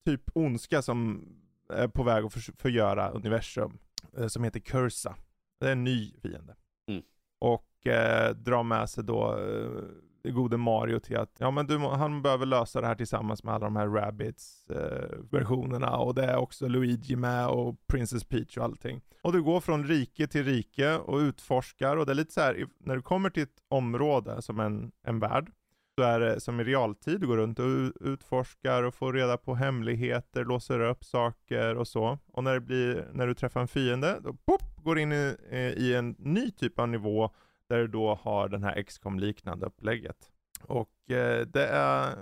typ ondska som är på väg att för- förgöra universum. Eh, som heter Cursa. Det är en ny fiende. Mm. Och eh, drar med sig då eh, gode Mario till att ja, men du, han behöver lösa det här tillsammans med alla de här Rabbids eh, versionerna och det är också Luigi med och Princess Peach och allting. Och du går från rike till rike och utforskar och det är lite så här när du kommer till ett område som en, en värld så är det eh, som i realtid, du går runt och utforskar och får reda på hemligheter, låser upp saker och så. Och när det blir, när du träffar en fiende, då pop, går in i, eh, i en ny typ av nivå där du då har den här XCOM liknande upplägget. Och eh, det är,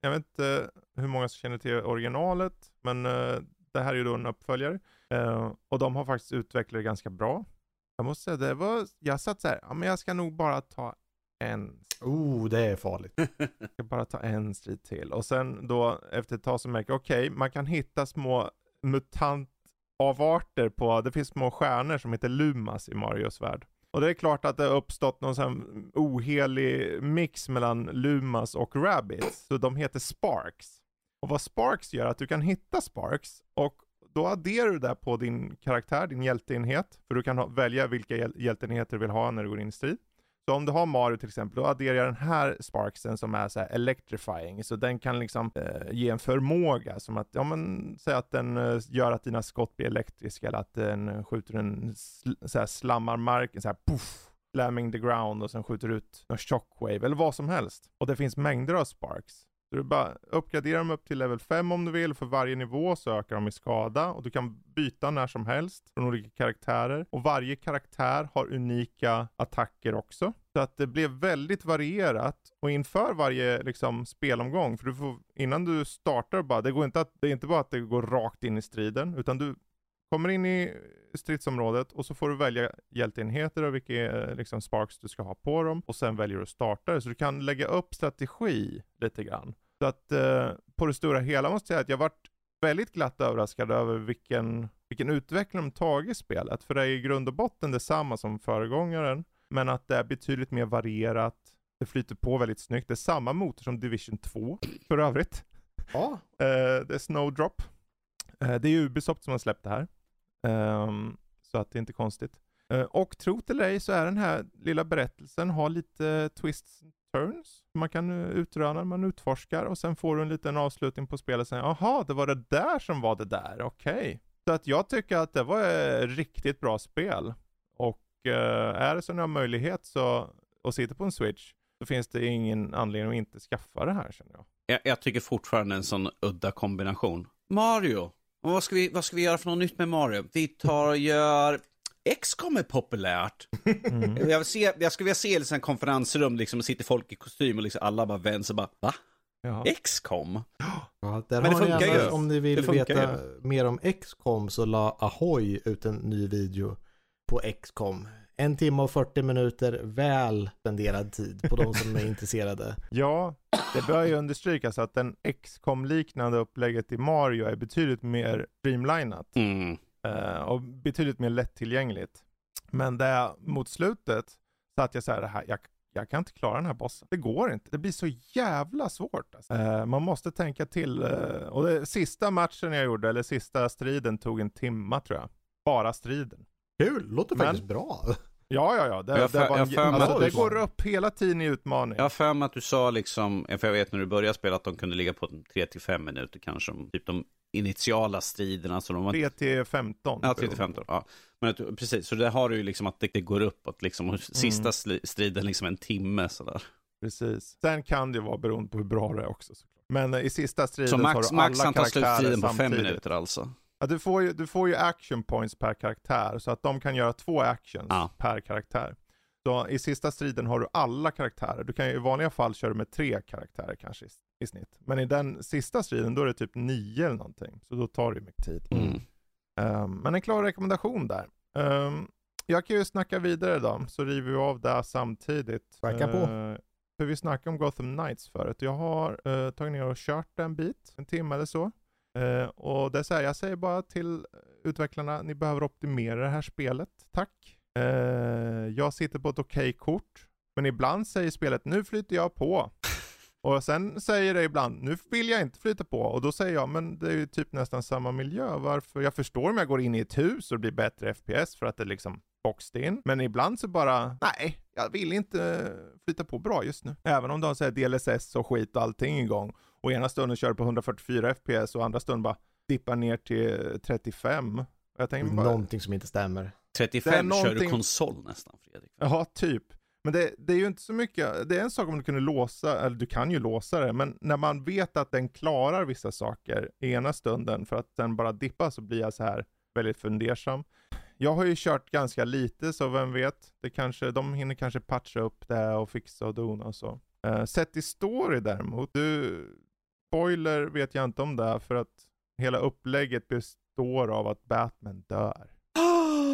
jag vet inte hur många som känner till originalet, men eh, det här är ju då en uppföljare. Eh, och de har faktiskt utvecklat det ganska bra. Jag måste säga, det var, jag satt så här, ja men jag ska nog bara ta en Oh, det är farligt. jag ska bara ta en strid till. Och sen då efter ett tag så märker jag, okej, man kan hitta små mutantavarter på, det finns små stjärnor som heter Lumas i Marios värld. Och det är klart att det har uppstått någon sån ohelig mix mellan Lumas och Rabbids. Så de heter Sparks. Och vad Sparks gör är att du kan hitta Sparks och då adderar du det på din karaktär, din hjälteenhet. För du kan ha, välja vilka hjäl- hjälteenheter du vill ha när du går in i strid. Så om du har Mario till exempel, då adderar jag den här sparksen som är så här electrifying. Så den kan liksom eh, ge en förmåga som att, ja men säg att den eh, gör att dina skott blir elektriska eller att den skjuter en sl så här slammar marken så här puff, slamming the ground och sen skjuter ut en shockwave eller vad som helst. Och det finns mängder av sparks. Så du bara uppgraderar dem upp till level 5 om du vill. För varje nivå så ökar de i skada och du kan byta när som helst från olika karaktärer. Och varje karaktär har unika attacker också. Så att det blev väldigt varierat och inför varje liksom, spelomgång, för du får, innan du startar bara, det går inte att, det är inte bara att det går rakt in i striden, utan du kommer in i stridsområdet och så får du välja hjälteenheter och vilka eh, liksom, sparks du ska ha på dem och sen väljer du att starta det. Så du kan lägga upp strategi lite grann. Så att eh, på det stora hela måste jag säga att jag varit väldigt glatt överraskad över vilken, vilken utveckling de tagit i spelet. För det är i grund och botten detsamma som föregångaren, men att det är betydligt mer varierat. Det flyter på väldigt snyggt. Det är samma motor som Division 2 för övrigt. Ja. Eh, det är Snowdrop. Eh, det är Ubisoft som har släppt det här. Um, så att det är inte konstigt. Uh, och tro eller ej så är den här lilla berättelsen har lite twists and turns. Man kan eh, utröna, man utforskar och sen får du en liten avslutning på spelet Sen, aha, jaha, det var det där som var det där, okej. Okay. Så att jag tycker att det var ett riktigt bra spel. Och uh, är det så ni har möjlighet så, och sitter på en switch, så finns det ingen anledning att inte skaffa det här känner jag. Jag, jag tycker fortfarande en sån udda kombination. Mario, och vad ska, vi, vad ska vi göra för något nytt med Mario? Vi tar och gör... X-com är populärt. Mm. Jag, se, jag skulle vilja se liksom en konferensrum, liksom sitter folk i kostym och liksom alla bara vänder sig bara, va? X-com? Ja, där Men det funkar ni ju. Om ni vill veta ju. mer om X-com så la Ahoy ut en ny video på X-com. En timme och 40 minuter väl spenderad tid på de som är intresserade. Ja, det bör ju understrykas att den XCOM liknande upplägget i Mario är betydligt mer streamlinat. Mm. Uh, och betydligt mer lättillgängligt. Men det mot slutet så att jag säger det här, jag, jag kan inte klara den här bossen. Det går inte. Det blir så jävla svårt. Alltså. Uh, man måste tänka till. Uh, och det, sista matchen jag gjorde, eller sista striden, tog en timma tror jag. Bara striden. Kul, låter Men, faktiskt bra. Ja, ja, ja. Det, jag det, var en, alltså, det går upp hela tiden i utmaning. Jag har för mig att du sa liksom, för jag vet när du började spela att de kunde ligga på 3-5 minuter kanske. Typ de initiala striderna. Så de var... 3-15. Ja, 3-15. Ja. Men precis, så det har du ju liksom att det, det går uppåt liksom. Och sista mm. striden liksom en timme sådär. Precis. Sen kan det vara beroende på hur bra det är också. Såklart. Men i sista striden så, max, har du alla max karaktärer samtidigt. Så på fem minuter alltså? Ja, du, får ju, du får ju action points per karaktär, så att de kan göra två actions ja. per karaktär. Så i sista striden har du alla karaktärer. Du kan ju i vanliga fall köra med tre karaktärer kanske i, i snitt. Men i den sista striden då är det typ nio eller någonting. Så då tar det ju mycket tid. Mm. Um, men en klar rekommendation där. Um, jag kan ju snacka vidare då, så river vi av det samtidigt. Snacka på. Uh, för vi snackade om Gotham Knights förut. Jag har uh, tagit ner och kört en bit, en timme eller så. Eh, och det är här, jag säger bara till utvecklarna, ni behöver optimera det här spelet, tack. Eh, jag sitter på ett okej okay kort, men ibland säger spelet, nu flyter jag på. Och sen säger det ibland, nu vill jag inte flyta på. Och då säger jag, men det är ju typ nästan samma miljö. Varför? Jag förstår om jag går in i ett hus och det blir bättre FPS för att det liksom boxed in. Men ibland så bara, nej, jag vill inte flyta på bra just nu. Även om de säger DLSS och skit och allting igång. Och ena stunden kör på 144 FPS och andra stunden bara dippar ner till 35. Jag tänker bara, någonting som inte stämmer. 35 någonting... kör du konsol nästan Fredrik. Ja, typ. Men det, det, är ju inte så mycket, det är en sak om du kunde låsa, eller du kan ju låsa det, men när man vet att den klarar vissa saker i ena stunden för att den bara dippar så blir jag så här väldigt fundersam. Jag har ju kört ganska lite så vem vet, det kanske, de hinner kanske patcha upp det och fixa och dona och så. Uh, sett i story däremot, du, spoiler vet jag inte om det för att hela upplägget består av att Batman dör.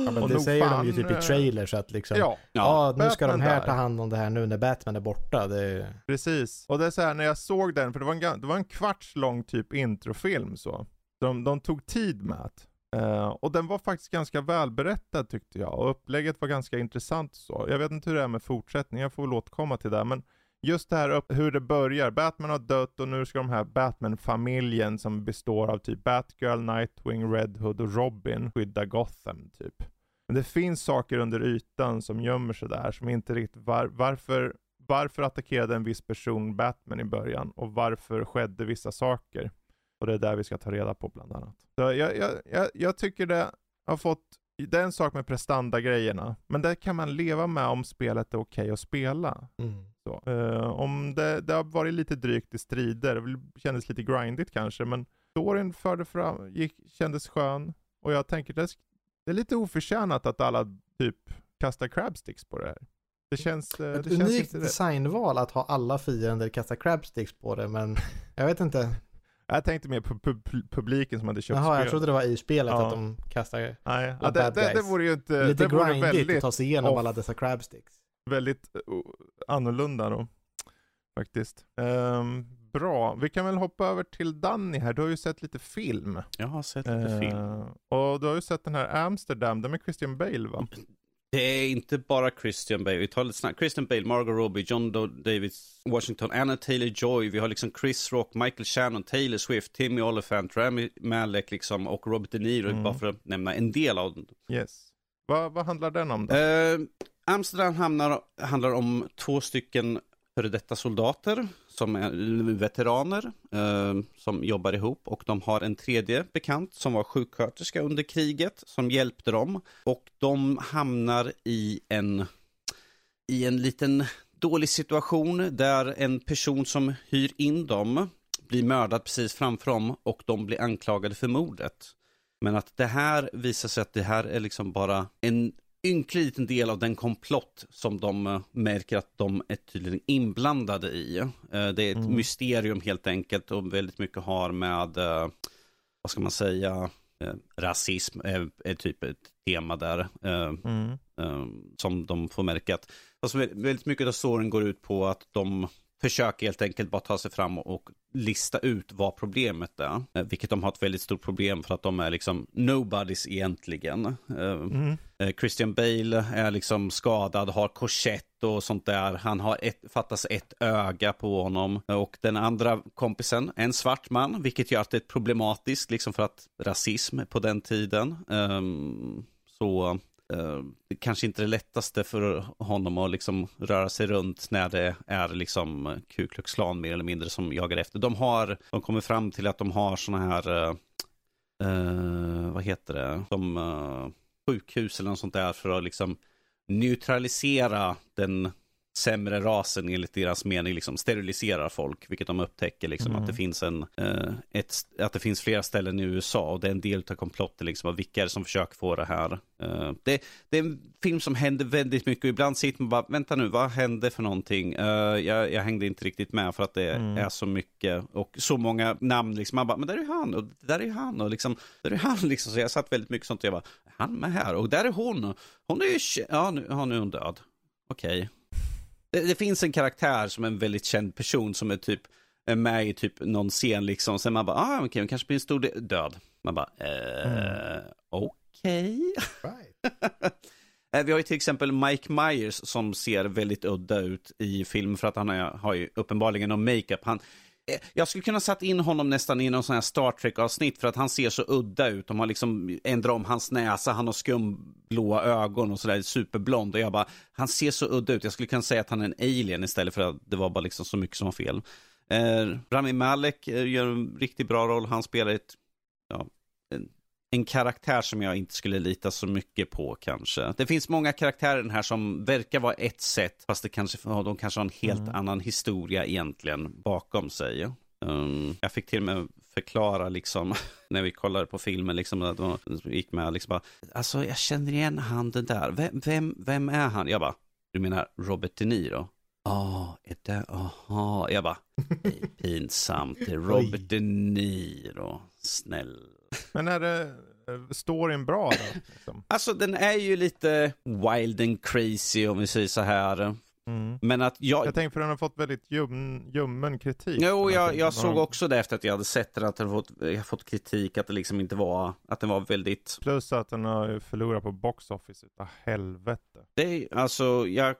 Ja, men det säger fan, de ju typ i eh, trailers att liksom, ja, ja nu ska de här där. ta hand om det här nu när Batman är borta. Det... Precis, och det är så här när jag såg den, för det var en, det var en kvarts lång typ introfilm så. De, de tog tid med det. Uh, och den var faktiskt ganska välberättad tyckte jag och upplägget var ganska intressant så. Jag vet inte hur det är med fortsättningen, jag får väl återkomma till det men just det här upp, hur det börjar. Batman har dött och nu ska de här Batman-familjen som består av typ Batgirl, Nightwing, Red Hood och Robin skydda Gotham typ. Men det finns saker under ytan som gömmer sig där, som inte riktigt, var, varför, varför attackerade en viss person Batman i början och varför skedde vissa saker? Och det är där vi ska ta reda på bland annat. Så jag, jag, jag, jag tycker det har fått, det är en sak med prestanda-grejerna, men det kan man leva med om spelet är okej okay att spela. Mm. Uh, om det, det har varit lite drygt i strider, det kändes lite grindigt kanske, men storyn förde fram, gick, kändes skön. Och jag tänker, det, det är lite oförtjänat att alla typ kastar crabsticks på det här. Det känns... Eh, Ett det unikt känns designval att ha alla fiender kasta crabsticks på det, men jag vet inte. Jag tänkte mer på pub publiken som hade köpt Jaha, spel. jag trodde det var i spelet ja. att de kastar Nej, ja, det, det, det vore ju inte... Lite det grindigt väldigt, att ta sig igenom off, alla dessa crabsticks. Väldigt uh, annorlunda då, faktiskt. Um, bra, vi kan väl hoppa över till Danny här. Du har ju sett lite film. Jag har sett lite uh, film. Och du har ju sett den här Amsterdam, den med Christian Bale va? Det är inte bara Christian Bale. Vi tar lite snabbt. Christian Bale, Margot Robbie, John Doe Davis, Washington, Anna Taylor-Joy. Vi har liksom Chris Rock, Michael Shannon, Taylor Swift, Timmy Olyphant, Rami Malek liksom och Robert De Niro. Mm. Bara för att nämna en del av dem. Yes. Vad, vad handlar den om då? Uh, Amsterdam hamnar, handlar om två stycken före detta soldater som är veteraner eh, som jobbar ihop och de har en tredje bekant som var sjuksköterska under kriget som hjälpte dem och de hamnar i en i en liten dålig situation där en person som hyr in dem blir mördad precis framför dem och de blir anklagade för mordet. Men att det här visar sig att det här är liksom bara en ynklig liten del av den komplott som de uh, märker att de är tydligen inblandade i. Uh, det är ett mm. mysterium helt enkelt och väldigt mycket har med, uh, vad ska man säga, rasism är, är, typ ett tema där. Mm. som de får märka att, alltså väldigt mycket av storyn går ut på att de försöker helt enkelt bara ta sig fram och lista ut vad problemet är. Eh, vilket de har ett väldigt stort problem för att de är liksom nobodies egentligen. Eh, mm. Eh, Christian Bale är liksom skadad, har korsett och sånt där. Han har ett, fattas ett öga på honom. Och den andra kompisen, en svart man, vilket gör att det är problematiskt, liksom för att rasism på den tiden. Um, så Eh, kanske inte det lättaste för honom att liksom röra sig runt när det är liksom Ku Klux Klan mer eller mindre som jagar efter. De har, de kommer fram till att de har sådana här, uh, vad heter det, som sjukhus eller något sånt där för att liksom neutralisera den sämre rasen enligt deras mening liksom steriliserar folk, vilket de upptäcker liksom mm. att det finns en, eh, ett, att det finns flera ställen i USA och det är en del av komplotten liksom av vilka är det som försöker få det här. Eh, det, det, är en film som händer väldigt mycket och ibland sitter man bara, vänta nu, vad hände för någonting? Eh, jag, jag, hängde inte riktigt med för att det mm. är så mycket och så många namn liksom, man bara, men där är han och där är han och liksom, där är han liksom, så jag satt väldigt mycket sånt och jag bara, han med här och där är hon, hon är ju, ja nu, ja, nu är hon död. Okej. Okay. Det, det, finns en karaktär som är en väldigt känd person som är typ är med i typ någon scen liksom. Sen man bara, ah okej, okay, hon kanske blir en stor död. Man bara, eh, mm. okej. Okay. Right. Eh, vi har ju till exempel Mike Myers som ser väldigt udda ut i film för att han är, har ju uppenbarligen någon makeup. Han, Eh, jag skulle kunna satt in honom nästan i någon sån här Star Trek-avsnitt för att han ser så udda ut. De har liksom ändrat om hans näsa, han har skumblåa ögon och sådär superblond. Och jag bara, han ser så udda ut. Jag skulle kunna säga att han är en alien istället för att det var bara liksom så mycket som var fel. Eh, Rami Malek eh, gör en riktigt bra roll. Han spelar ett, ja, en karaktär som jag inte skulle lita så mycket på kanske. Det finns många karaktärer den här som verkar vara ett sätt, fast det kanske, de kanske har en helt mm. annan historia egentligen bakom sig. Um, jag fick till och med förklara liksom, när vi kollade på filmen, liksom, att de gick med, liksom bara, alltså jag känner igen han den där, vem, vem, vem är han? Jag bara, du menar Robert De Niro? Ja, oh, är det, aha, jag bara, pinsamt, det är Robert De Niro, snäll men är det storyn bra då? Liksom? Alltså den är ju lite wild and crazy om vi säger så här. Mm. Men att jag... Jag tänker för den har fått väldigt ljum, ljummen kritik. Jo, jag, jag såg också det efter att jag hade sett den, att den fått, jag fått kritik, att det liksom inte var, att den var väldigt... Plus att den har förlorat på box office utav helvete. Det är, alltså, jag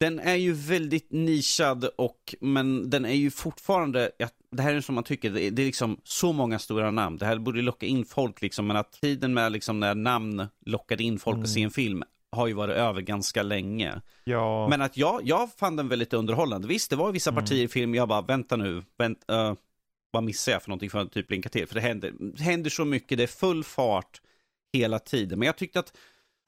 Den är ju väldigt nischad och, men den är ju fortfarande, ja, det här är som man tycker, det är, det är liksom så många stora namn. Det här borde locka in folk liksom, men att tiden med liksom när namn lockade in folk Mm. att se en film har ju varit över ganska länge. Ja, Men att jag, jag fann den väldigt underhållande. Visst, det var vissa Mm. partier i filmen, jag bara, vänta nu, vänt, uh, vad missar jag för någonting för att typ blinka till? För det händer, det händer så mycket, det är full fart hela tiden. Men jag tyckte att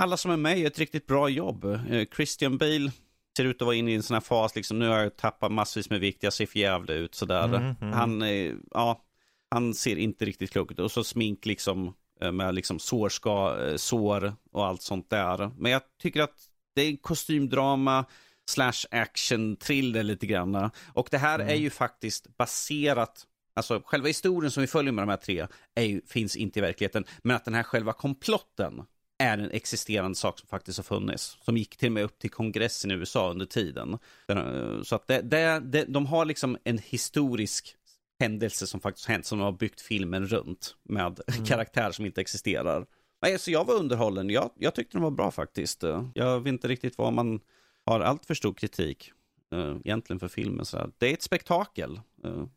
alla som är med gör ett riktigt bra jobb. Eh, Christian Bale ser ut att vara inne i en sån här fas, liksom, nu har jag tappat massvis med vikt, jag ser för jävla ut sådär. Mm, mm. Han, eh, ja, han ser inte riktigt klok ut. Och så smink liksom eh, med liksom sårska, eh, sår och allt sånt där. Men jag tycker att det är kostymdrama slash action thriller lite grann. Och det här Mm. är ju faktiskt baserat Alltså själva historien som vi följer med de här tre är finns inte i verkligheten. Men att den här själva komplotten är en existerande sak som faktiskt har funnits. Som gick till och med upp till kongressen i USA under tiden. Den, eh, Så att det, det, det, de har liksom en historisk händelse som faktiskt hänt, som har byggt filmen runt med karaktärer som inte existerar. Nej, så jag var underhållen. Jag, jag tyckte den var bra faktiskt. Eh, Jag vet inte riktigt vad man har allt för stor kritik uh, egentligen för filmen. Så. Det är ett spektakel.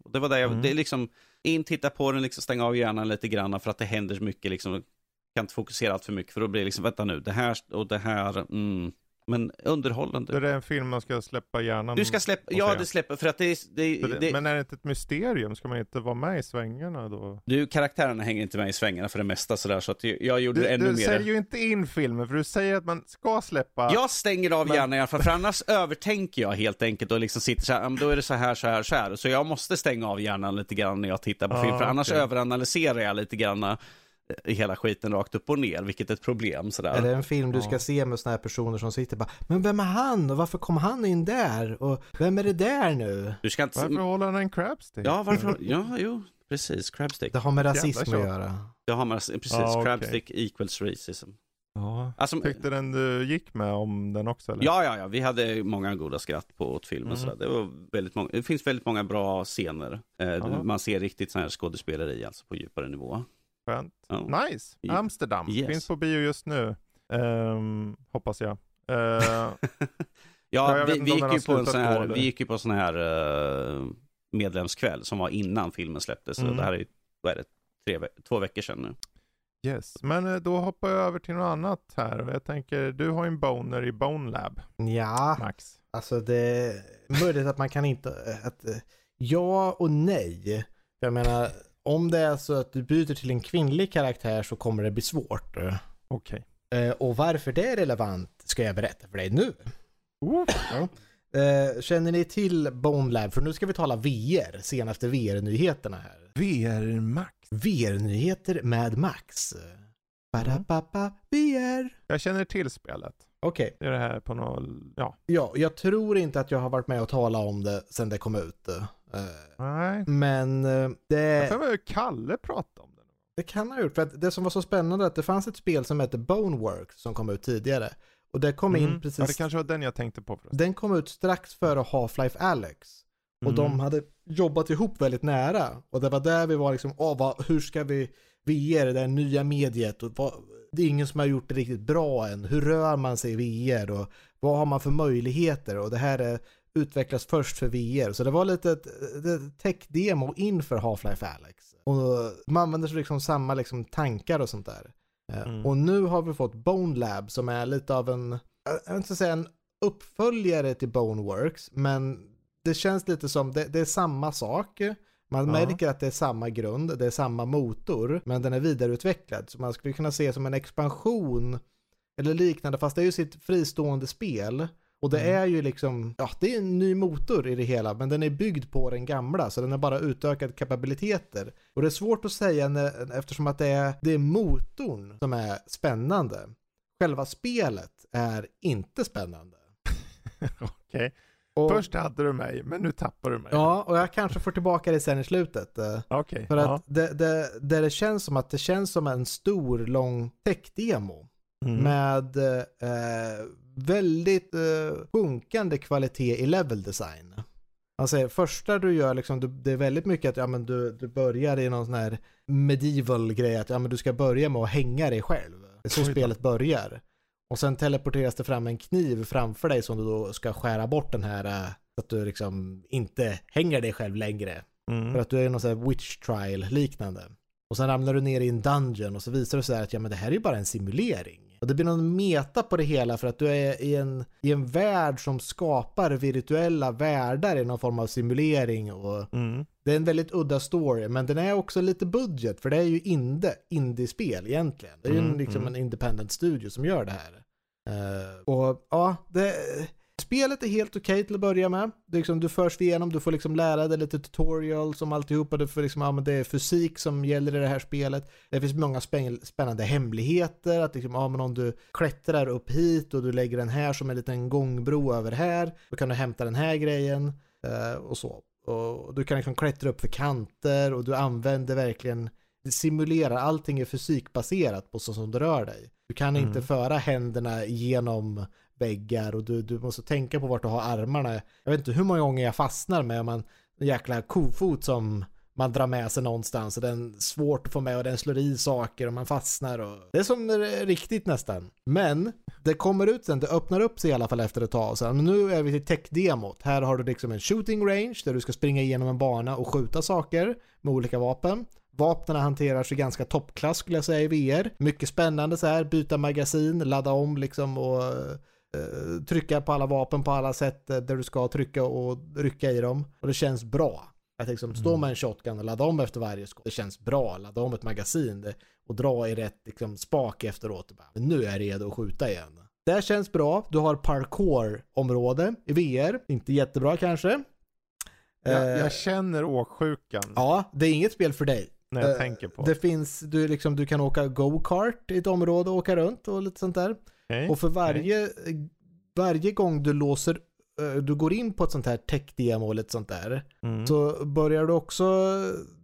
Och det var det jag, Mm. det är liksom, in, titta på den, liksom stänga av hjärnan lite grann för att det händer så mycket liksom. Kan inte fokusera allt för mycket för då blir det liksom, vänta nu, det här och det här, mm. Men underhållande. det är en film man ska släppa hjärnan Du ska släppa, ja det släpper, för att det, är- det, det, det, Men är det inte ett mysterium? Ska man inte vara med i svängarna då? Du, karaktärerna hänger inte med i svängarna för det mesta sådär, så att jag, gjorde Du, ännu du mer. säljer ju inte in filmen för du säger att man ska släppa. Jag stänger av Men- hjärnan i alla fall, för annars övertänker jag helt enkelt och liksom sitter så här, "Ja, men då är det så här, så här, så här. Så jag måste stänga av hjärnan lite grann när jag tittar på Ah, film, för annars okej. överanalyserar jag lite grann hela skiten rakt upp och ner, vilket är ett problem sådär. Eller en film du ska Ja. se med såna här personer som sitter bara Men vem är han och varför kom han in där? Och vem är det där nu? Du ska inte... Varför håller han en crabstick? Ja, varför? Ja, jo, precis. Crabstick. Det har med Jävla rasism att göra. Det har man, precis. Ah, okej. Crabstick equals racism. Ja. Alltså, Tyckte den du gick med om den också eller? Ja, ja, ja. Vi hade många goda skratt på åt filmen. Mm. Det, var väldigt många, det finns väldigt många bra scener. Eh, man ser riktigt sån här skådespeleri alltså på djupare nivå. Skönt. Ja. Nice. Ja. Amsterdam. Yes. Finns på bio just nu. Ehm, hoppas jag. Eh, Ja, Ja, jag vi, vi, gick ju på en sån här, vi gick ju på sån här uh, medlemskväll som var innan filmen släpptes. Så Mm. det här är, ju- vad är det, tre, två veckor sedan nu. yes. Men eh, då hoppar jag över till något annat här. Jag tänker, du har ju en boner i Bone Lab, Ja, Max. alltså det är möjligt att man kan inte, att, ja och nej. Jag menar, om det är så att du byter till en kvinnlig karaktär så kommer det bli svårt. Okej. Eh, Och varför det är relevant ska jag berätta för dig nu. Oh, Eh, Känner ni till Bone Lab? För nu ska vi tala VR, senaste VR-nyheterna här. VR Max. VR-nyheter med Max. Ba-da-ba-ba, VR. Jag känner till spelet. Okej, Det är det här på något, ja. ja, jag tror inte att jag har varit med och talat om det sedan det kom ut. Nej. Men eh, Jag det, får väl Kalle prata om det. det kan ha gjort. För att det som var så spännande är att det fanns ett spel som hette Boneworks som kom ut tidigare. Och det kom in Mm. precis, Ja, det kanske var den jag tänkte på förresten. den kom ut strax före Half-Life Alex. Och Mm. de hade jobbat ihop väldigt nära. Och det var där vi var liksom, åh, vad, hur ska vi VR, det här nya mediet och vad, det är ingen som har gjort det riktigt bra än. Hur rör man sig i VR och vad har man för möjligheter? Och det här är, utvecklas först för VR. Så det var lite ett, ett tech-demo inför Half-Life Alex. Och man använder sig liksom samma liksom tankar och sånt där. Eh, Mm. Och nu har vi fått Bone Lab som är lite av en, jag vill inte säga en uppföljare till Boneworks, men det känns lite som, det, det är samma sak. Man Ja. märker att det är samma grund, det är samma motor, men den är vidareutvecklad. Så man skulle kunna se som en expansion eller liknande, fast det är ju sitt fristående spel. Och det Mm. är ju liksom, ja det är en ny motor i det hela, men den är byggd på den gamla, så den har bara utökad kapabiliteter. Och det är svårt att säga när, eftersom att det är, det är motorn som är spännande. Själva spelet är inte spännande. Okej. Och, Först hade du mig, men nu tappar du mig. Ja, och jag kanske får tillbaka det sen i slutet. eh, Okej. För att det, det, det, det känns som att det känns som en stor, lång tech-demo. Mm. Med eh, väldigt eh, sjunkande kvalitet i level design. Alltså första du gör liksom, du, det är väldigt mycket att ja, men du, du börjar i någon sån här medieval grej att ja, men du ska börja med att hänga dig själv. Det är så spelet börjar. Och sen teleporteras det fram en kniv framför dig som du då ska skära bort den här eh, så att du liksom inte hänger dig själv längre. Mm. För att du är någon sån här witch trial liknande. Och sen ramlar du ner i en dungeon och så visar det sig att ja men det här är ju bara en simulering. Och det blir någon meta på det hela för att du är i en, i en värld som skapar virtuella världar i någon form av simulering och Mm. det är en väldigt udda story men den är också lite budget för det är ju indie, indiespel egentligen. Det är ju Mm, liksom mm. en independent studio som gör det här. Eh, och ja, det, spelet är helt okej till att börja med. Det är liksom, du förs igenom, du får liksom lära dig lite tutorials om alltihopa. Du får liksom, ja, men det är fysik som gäller i det här spelet. Det finns många spänn- spännande hemligheter. Att liksom, ja, men om du klättrar upp hit och du lägger den här som en liten gångbro över här. Då kan du hämta den här grejen eh, och så. Och du kan liksom klättra upp för kanter och du använder verkligen det simulerar, allting är fysikbaserat på så som du rör dig. Du kan Mm. inte föra händerna genom väggar och du, du måste tänka på vart du har armarna. Jag vet inte hur många gånger jag fastnar med man, en jäkla kofot som man drar med sig någonstans och den är svårt att få med och den slår i saker och man fastnar och det är som riktigt nästan. Men det kommer ut sen, det öppnar upp sig i alla fall efter ett tag sen. Nu är vi till tech-demot. Här har du liksom en shooting range där du ska springa igenom en bana och skjuta saker med olika vapen. Vapnen hanteras i ganska toppklass skulle jag säga i VR. Mycket spännande så här, byta magasin, ladda om liksom och trycka på alla vapen på alla sätt eh, där du ska trycka och rycka i dem. Och det känns bra. Att liksom stå Mm. med en shotgun och ladda om efter varje skott. Det känns bra, ladda om ett magasin det, och dra i rätt liksom, spak efteråt. Bara, Men nu är jag redo att skjuta igen. Det känns bra. Du har parkour-område i VR. Inte jättebra kanske. Jag, Eh, jag känner åksjukan Ja, det är inget spel för dig. när jag eh, tänker på Det finns, du, liksom, du kan åka go-kart i ett område och åka runt och lite sånt där. Okej, Och för varje, varje gång du låser, eh, du går in på ett sånt här tech-demo eller ett sånt där, mm. så börjar du också,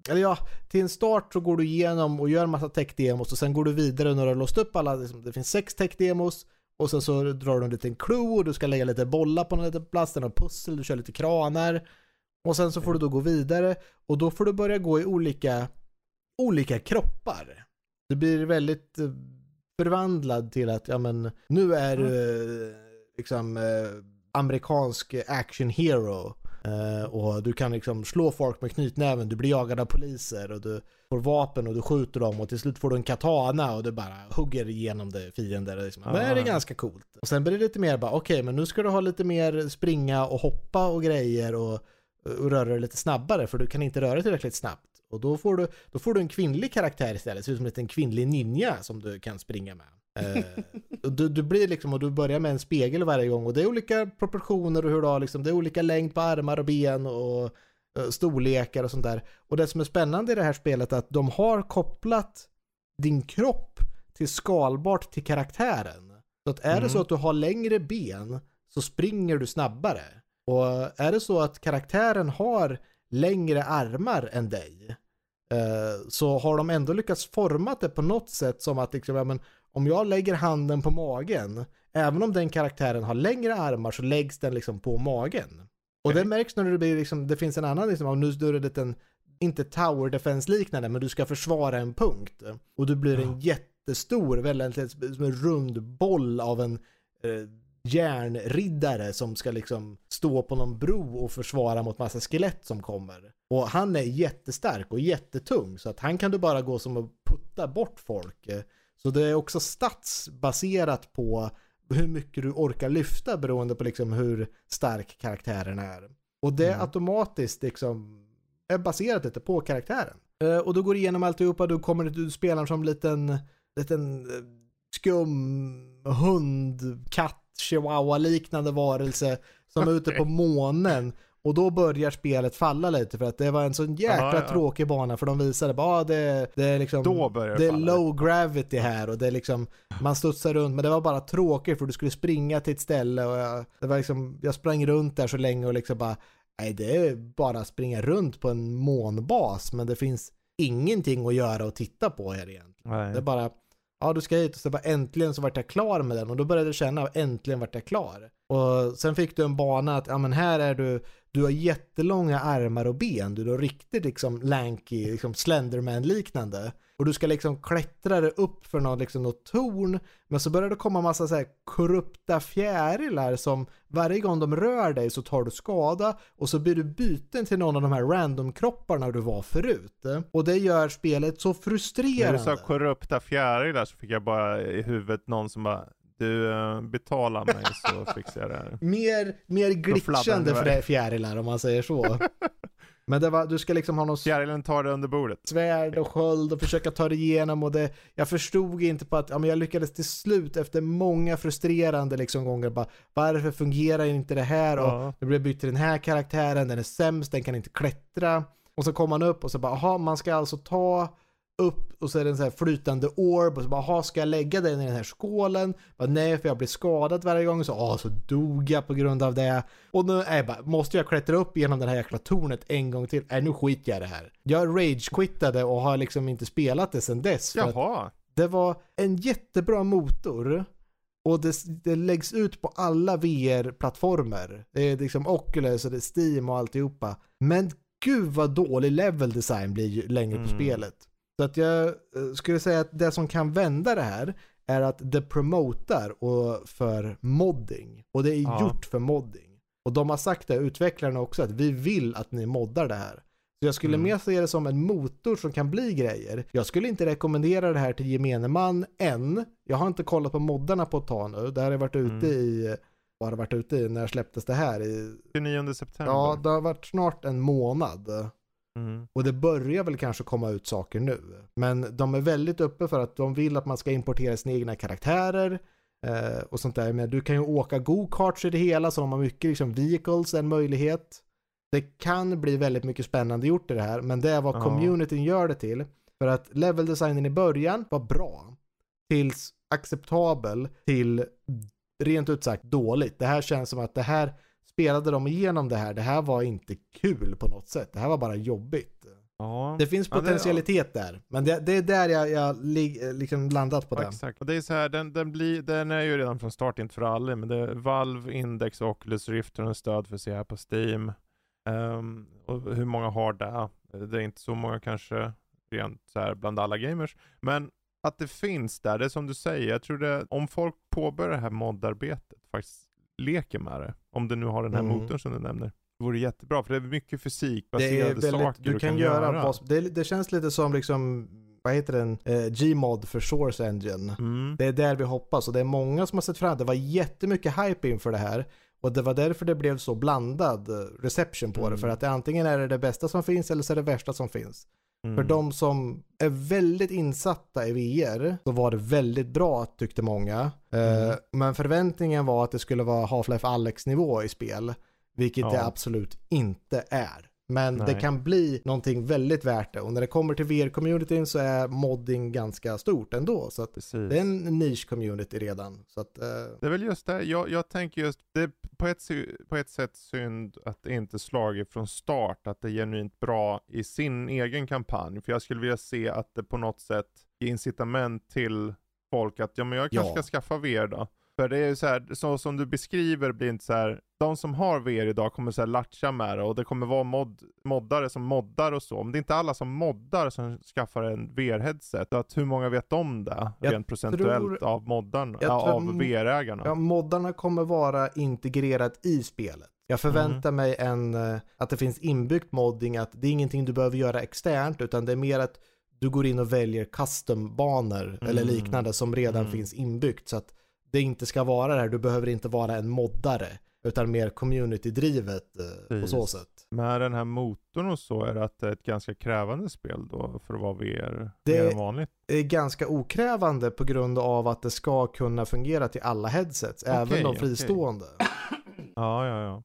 eller ja, till en start så går du igenom och gör en massa tech-demos och sen går du vidare när du har låst upp alla, liksom, det finns sex tech-demos och sen så drar du en liten clue och du ska lägga lite bollar på någon liten plats, det är någon pussel, du kör lite kranar. Och sen så får du då gå vidare och då får du börja gå i olika, olika kroppar. Du blir väldigt eh, förvandlad till att, ja men, nu är du eh, liksom eh, amerikansk action hero. Eh, och du kan liksom slå folk med knytnäven, du blir jagad av poliser och du får vapen och du skjuter dem och till slut får du en katana och du bara hugger igenom det fiender. Liksom. Men det är Ah. ganska coolt. Och sen blir det lite mer bara, okej men nu ska du ha lite mer springa och hoppa och grejer och, och röra dig lite snabbare för du kan inte röra dig tillräckligt snabbt. Och då får du, då får du en kvinnlig karaktär istället, ser ut som en liten kvinnlig ninja som du kan springa med. Eh, och du, du blir liksom, och du börjar med en spegel varje gång och det är olika proportioner och hur du har liksom, det är olika längd på armar och ben och eh, storlekar och sånt där. Och det som är spännande i det här spelet är att de har kopplat din kropp till skalbart till karaktären. Så att är det Mm. så att du har längre ben så springer du snabbare. Och är det så att karaktären har längre armar än dig så har de ändå lyckats forma det på något sätt som att liksom, ja, men, om jag lägger handen på magen, även om den karaktären har längre armar så läggs den liksom på magen. Och det märks när det blir liksom, det finns en annan liksom, nu är det en liten, inte tower defense liknande, men du ska försvara en punkt. Och du blir en jättestor, väldigt som en rund boll av en eh, järnriddare som ska liksom stå på någon bro och försvara mot massa skelett som kommer. Och han är jättestark och jättetung så att han kan du bara gå som att putta bort folk. Så det är också statsbaserat på hur mycket du orkar lyfta beroende på liksom hur stark karaktären är. Och det Mm. automatiskt liksom är baserat lite på karaktären. Eh, och då går igenom alltihopa, du kommer du spelar som liten, liten eh, skum hund, katt, chihuahua liknande varelse som är ute på månen. Och då börjar spelet falla lite för att det var en sån jäkla Ja, ja. tråkig bana för de visade bara ah, det, det är liksom Då börjar det det är low gravity här och det är liksom man studsar runt men det var bara tråkigt för du skulle springa till ett ställe och jag, det var liksom, jag sprang runt där så länge och liksom bara nej det är bara att springa runt på en månbas men det finns ingenting att göra och titta på här egentligen. Nej. Det är bara, ja du ska hit och så bara äntligen så vart jag klar med den och då började jag känna äntligen vart jag klar. Och sen fick du en bana att, ja men här är du, du har jättelånga armar och ben, du är riktigt liksom lanky, liksom Slenderman liknande. och du ska liksom klättra dig upp för något, liksom något torn. Men så börjar det komma massa så här korrupta fjärilar som varje gång de rör dig så tar du skada och så blir du byten till någon av de här random-kropparna du var förut. Och det gör spelet så frustrerande. När du sa korrupta fjärilar så fick jag bara i huvudet någon som bara du uh, betalar mig så fixar jag det här. Mer, mer glitchande för fjärilar om man säger så. Men det var, du ska liksom ha något... Fjärilen tar det under bordet. Svärd och sköld och försöka ta det igenom och det... Jag förstod inte på att, ja men jag lyckades till slut efter många frustrerande liksom gånger bara, varför fungerar inte det här? Ja. Och nu blir jag bytt till den här karaktären, den är sämst, den kan inte klättra. Och så kommer man upp och så bara, aha, man ska alltså ta upp och så är det en sån här flytande orb och så bara, ha ska jag lägga den i den här skålen? Bara, nej, för jag blir skadad varje gång. Så, ah, så dog jag på grund av det. Och nu är jag bara, måste jag klättra upp genom det här jäkla tornet en gång till? Nej, nu skiter jag i det här. Jag rage-quittade och har liksom inte spelat det sedan dess. Jaha. Det var en jättebra motor. Och det, det läggs ut på alla VR-plattformar. Det är liksom Oculus och det är Steam och alltihopa. Men gud vad dålig level design blir ju längre på mm. spelet. Så att jag eh, skulle säga att det som kan vända det här är att det promotar och för modding. Och det är ja. gjort för modding. Och de har sagt det, utvecklarna också, att vi vill att ni moddar det här. Så jag skulle mm. mer se det som en motor som kan bli grejer. Jag skulle inte rekommendera det här till gemene man än. Jag har inte kollat på moddarna på ett tag nu. Det här har varit ute mm. i, vad har det varit ute i, när släpptes det här? I, 29 september. Ja, det har varit snart en månad. Mm. Och det börjar väl kanske komma ut saker nu. Men de är väldigt uppe för att de vill att man ska importera sina egna karaktärer. Eh, och sånt där. Men du kan ju åka go-karts i det hela så de har mycket liksom vehicles, en möjlighet. Det kan bli väldigt mycket spännande gjort i det här. Men det är vad ja. communityn gör det till. För att level designen i början var bra. Tills acceptabel till rent ut sagt dåligt. Det här känns som att det här spelade de igenom det här, det här var inte kul på något sätt. Det här var bara jobbigt. Ja. Det finns potentialitet ja, det, ja. där, men det, det, är där jag, jag liksom landat på den. Exakt. Och det är så här, den, den, blir, den är ju redan från start inte för alla, men det är Valve, Index och Oculus Rift en stöd för här på Steam. Um, och hur många har det? Det är inte så många kanske, rent så här bland alla gamers. Men att det finns där, det är som du säger, jag tror det, om folk påbörjar det här moddarbetet, faktiskt leker med det. Om det nu har den här mm. motorn som du nämner. Det vore jättebra, för det är mycket fysikbaserade saker du, du kan, kan göra. göra. Det, det, känns lite som liksom vad heter den, eh, Gmod för Source Engine. Mm. Det är där vi hoppas och det är många som har sett fram Det var jättemycket hype inför det här. Och det var därför det blev så blandad eh, reception på mm. det. För att det, antingen är det det bästa som finns eller så är det värsta som finns. Mm. För de som är väldigt insatta i VR så var det väldigt bra tyckte många. Eh, mm. men förväntningen var att det skulle vara Half-Life Alex nivå i spel. Vilket ja. det absolut inte är. Men Nej. det kan bli någonting väldigt värt det. Och när det kommer till VR-communityn så är modding ganska stort ändå. Så att det är en nisch-community redan. Så att, uh... Det är väl just det, jag, jag tänker just, det är på ett, på ett sätt synd att det inte slagit från start, att det är genuint bra i sin egen kampanj. För jag skulle vilja se att det på något sätt ger incitament till folk att, ja men jag kanske ja. ska skaffa VR då. För det är ju så här, så som du beskriver blir inte så här, de som har VR idag kommer så här latcha med det och det kommer vara mod, moddare som moddar och så. Men det är inte alla som moddar som skaffar en VR-headset. Att hur många vet om det? Jag rent procentuellt tror, av moddarna, ja, av VR-ägarna. Ja, moddarna kommer vara integrerat i spelet. Jag förväntar mm. mig en, eh, att det finns inbyggt modding, att det är ingenting du behöver göra externt, utan det är mer att du går in och väljer custom-banor mm. eller liknande som redan mm. finns inbyggt. Så att det inte ska vara det här. Du behöver inte vara en moddare. Utan mer community-drivet eh, på så sätt. Med den här motorn och så, är det att det är ett ganska krävande spel då för att vara VR? Det mer än vanligt? är ganska okrävande på grund av att det ska kunna fungera till alla headsets. Okay, även de fristående. Okay. ja, ja, ja.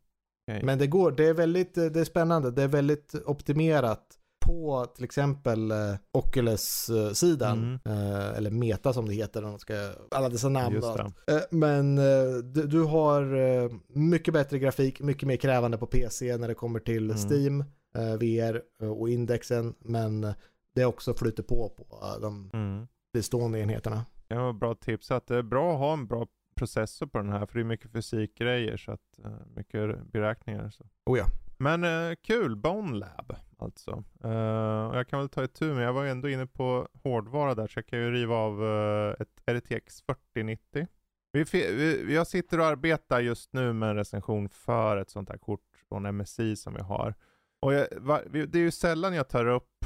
Okay. Men det går, det är väldigt, det är spännande. Det är väldigt optimerat på till exempel eh, Oculus-sidan, mm. eh, eller Meta som det heter, de ska, alla dessa namn. Eh, men du, du, har mycket bättre grafik, mycket mer krävande på PC när det kommer till mm. Steam, VR och indexen, men det också flyter på på de mm. bestående enheterna. Ja, bra tips att det är bra att ha en bra processor på den här, för det är mycket fysikgrejer, så att, mycket beräkningar. Så. Oh ja. Men eh, kul, Bone Lab alltså. Eh, och jag kan väl ta ett tur med, jag var ändå inne på hårdvara där, så jag kan ju riva av eh, ett RTX 4090. Vi, vi, jag sitter och arbetar just nu med en recension för ett sånt här kort från MSI som vi har. Och jag, va, det är ju sällan jag tar upp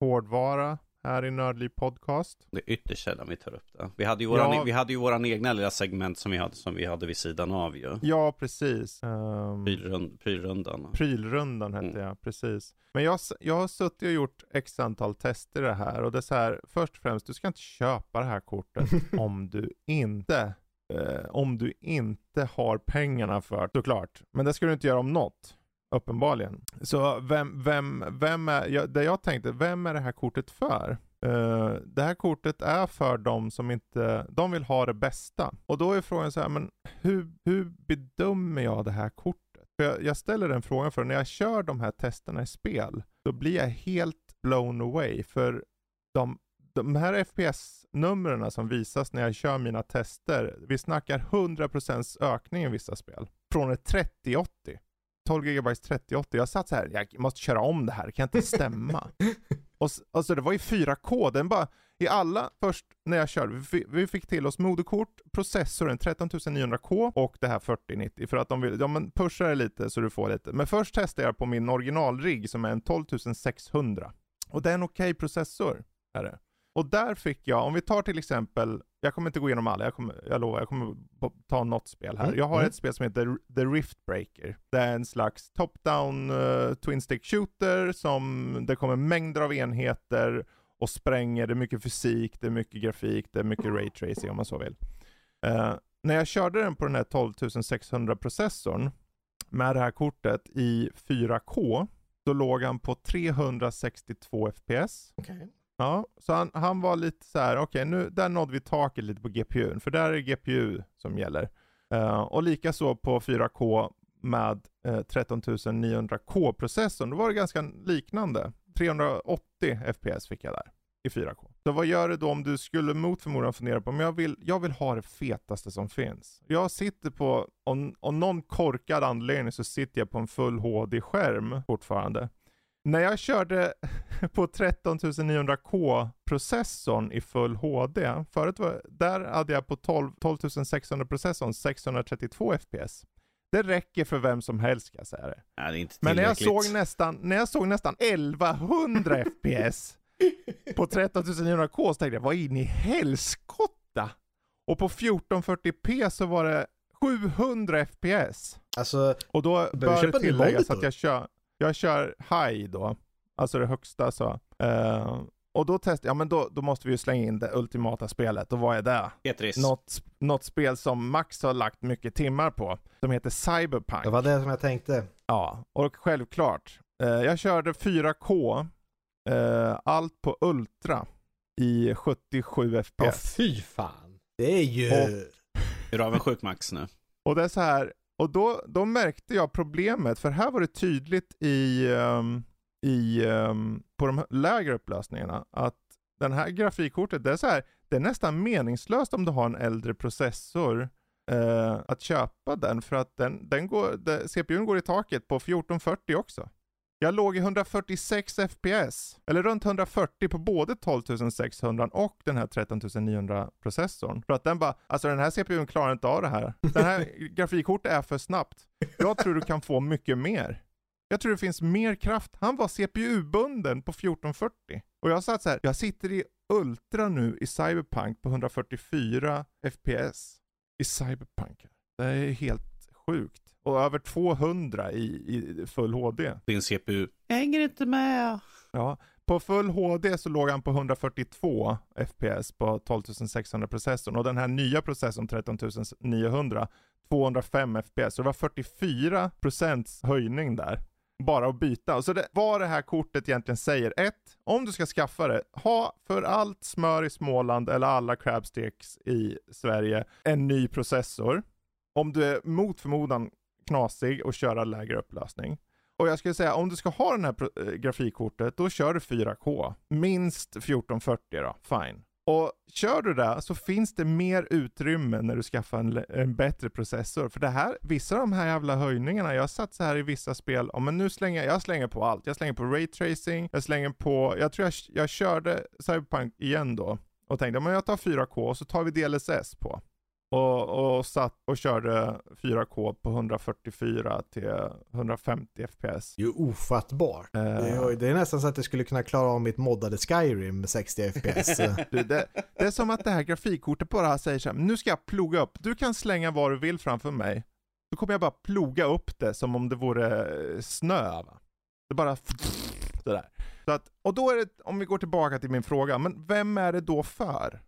hårdvara här i Nördliv Podcast. Det är ytterst sällan vi tar upp det. Vi hade ju våran, ja. vi hade ju våran egna lilla segment som vi hade, som vi hade vid sidan av ju. Ja, precis. Um, Prylrund, prylrundan. Prylrundan hette mm. jag, precis. Men jag, jag har suttit och gjort x antal tester i det här och det är så här, först och främst, du ska inte köpa det här kortet om du inte eh, om du inte har pengarna för såklart. Men det ska du inte göra om något. Uppenbarligen. Så vem, vem, vem är, jag, det jag tänkte, vem är det här kortet för? Uh, det här kortet är för de som inte, de vill ha det bästa. Och då är frågan så här, men hur, hur bedömer jag det här kortet? För jag, jag ställer den frågan för när jag kör de här testerna i spel, då blir jag helt blown away. För de, de här FPS-numren som visas när jag kör mina tester, vi snackar 100% ökning i vissa spel. Från ett 3080 12 GB 3080. Jag satt så här, jag måste köra om det här, det kan inte stämma. och alltså det var i 4K, den bara, i alla, först när jag körde, vi, vi fick till oss moderkort, processorn 13900K och det här 4090 för att de vill, ja men pusha det lite så du får lite. Men först testade jag på min originalrigg som är en 12600. Och det är en okej okay processor, är det. Och där fick jag, om vi tar till exempel, jag kommer inte gå igenom alla, jag, kommer, jag lovar, jag kommer ta något spel här. Mm. Jag har mm. ett spel som heter The Rift Breaker. Det är en slags top-down uh, twin stick shooter som det kommer mängder av enheter och spränger, det är mycket fysik, det är mycket grafik, det är mycket ray tracing om man så vill. Uh, när jag körde den på den här 12600 processorn med det här kortet i 4K, då låg han på 362 FPS. Okay. Ja, så han, han var lite så här, okej okay, nu, där nådde vi taket lite på GPUn, för där är det GPU som gäller. Uh, och likaså på 4K med eh, uh, 13900K processorn, då var det ganska liknande. 380 FPS fick jag där i 4K. Så vad gör det då om du skulle mot förmodan fundera på, men jag vill, jag vill ha det fetaste som finns. Jag sitter på, om, om någon korkad anledning så sitter jag på en full HD-skärm fortfarande. När jag körde på 13900K processorn i full HD, förut var, där hade jag på 12, 12600 processorn 632 FPS. Det räcker för vem som helst ska jag säga det. Ja, det Men när jag, såg nästan, när jag såg nästan 1100 FPS på 13900K så tänkte jag, vad in i helskotta? Och på 1440p så var det 700 FPS. Alltså, och då bör det tilläggas att jag kör, jag kör high då, alltså det högsta så. Uh, och då testade ja men då, då måste vi ju slänga in det ultimata spelet. Och vad är det? Tetris. Något, något spel som Max har lagt mycket timmar på. Som heter Cyberpunk. Det var det som jag tänkte. Ja, och självklart. Uh, jag körde 4K, uh, eh, allt på Ultra i 77 FPS. Ja, fy fan. Det är ju... Och, är du avundsjuk Max nu? Och det är så här, och då, då märkte jag problemet, för här var det tydligt i, um, i, um, på de lägre upplösningarna att den här grafikkortet, det är så här, det är nästan meningslöst om du har en äldre processor uh, att köpa den för att den, den går, det, CPUn går i taket på 1440 också. Jag låg i 146 FPS, eller runt 140 på både 12600 och den här 13900 processorn. För att den bara, alltså den här CPUn klarar inte av det här. Den här grafikkortet är för snabbt. Jag tror du kan få mycket mer. Jag tror det finns mer kraft. Han var CPU-bunden på 1440. Och jag satt så här, jag sitter i Ultra nu i Cyberpunk på 144 FPS i Cyberpunk. Det är helt sjukt och över 200 i, i full HD. Din CPU jag hänger inte med. Ja, på full HD så låg han på 142 FPS på 12600 processorn och den här nya processorn 13900 205 FPS. Så det var 44% höjning där. Bara att byta. Så det, vad det här kortet egentligen säger. ett, Om du ska skaffa det, ha för allt smör i Småland eller alla crabsticks i Sverige en ny processor. Om du är mot förmodan knasig och köra lägre upplösning. Och jag skulle säga om du ska ha det här eh, grafikkortet, då kör du 4K. Minst 1440 då, fine. Och kör du det så finns det mer utrymme när du skaffar en, en, bättre processor. För det här, vissa av de här jävla höjningarna, jag har satt så här i vissa spel, ja men nu slänger jag slänger på allt. Jag slänger på raytracing, jag slänger på, jag tror jag, jag körde Cyberpunk igen då och tänkte, men jag tar 4K och så tar vi DLSS på. Och, och satt och körde 4K på 144 till 150 FPS. Det är ju ofattbart. Uh, det, är, det, är, nästan så att det skulle kunna klara av mitt moddade Skyrim med 60 FPS. det, det, det, är som att det här grafikkortet bara säger så här, nu ska jag ploga upp, du kan slänga vad du vill framför mig. Då kommer jag bara ploga upp det som om det vore snö. Va? Det bara sådär. Så att, och då är det, om vi går tillbaka till min fråga, men vem är det då för?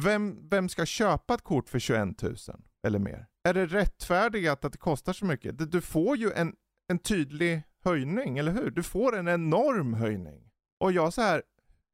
Vem, vem ska köpa ett kort för 21 000 eller mer? Är det rättfärdigat att det kostar så mycket? Du får ju en, en tydlig höjning, eller hur? Du får en enorm höjning. Och jag så här,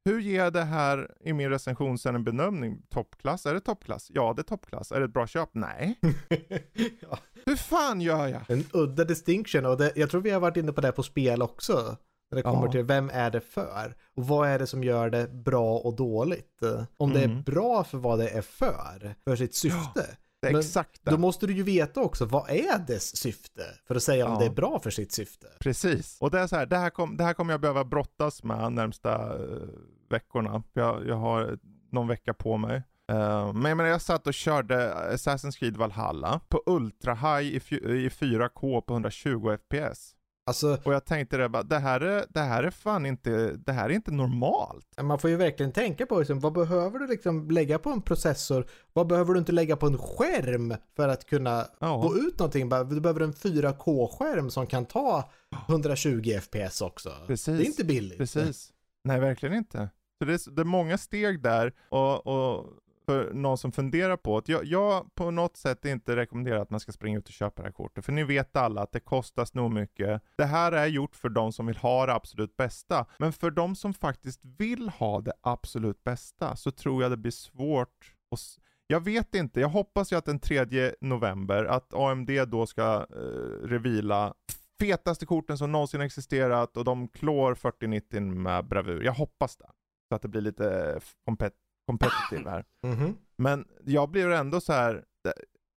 hur ger jag det här i min recension sen en benämning? Toppklass? Är det toppklass? Ja, det är toppklass. Är det ett bra köp? Nej. ja. Hur fan gör jag? En udda distinction och det, jag tror vi har varit inne på det på spel också. När det kommer ja. till vem är det för? Och vad är det som gör det bra och dåligt? Om mm. det är mm. bra för vad det är för, för sitt syfte. Ja, exakt då måste du ju veta också, vad är dess syfte? För att säga om det är bra för sitt syfte. Precis. Och det är så här, det här, kom, det här kommer jag behöva brottas med närmsta uh, veckorna. Jag, jag har någon vecka på mig. Uh, men jag menar, jag satt och körde Assassin's Creed Valhalla på Ultra High i, i 4K på 120 FPS. Alltså, och jag tänkte det bara, det här är, det här är fan inte, det här är inte normalt. Man får ju verkligen tänka på liksom, vad behöver du liksom lägga på en processor? Vad behöver du inte lägga på en skärm för att kunna ja. få ut någonting? Du behöver en 4K-skärm som kan ta 120 FPS också. Precis. Det är inte billigt. Precis. Nej, verkligen inte. Så det är, det är många steg där och, och för någon som funderar på att jag, jag på något sätt inte rekommenderar att man ska springa ut och köpa det här kortet. För ni vet alla att det kostar nog mycket. Det här är gjort för de som vill ha det absolut bästa. Men för de som faktiskt vill ha det absolut bästa så tror jag det blir svårt att jag vet inte, jag hoppas ju att den 3 november, att AMD då ska eh, revila fetaste korten som någonsin existerat och de klår 4090 med bravur. Jag hoppas det. Så att det blir lite kompet competitive här. Mm -hmm. Men jag blir ändå så här.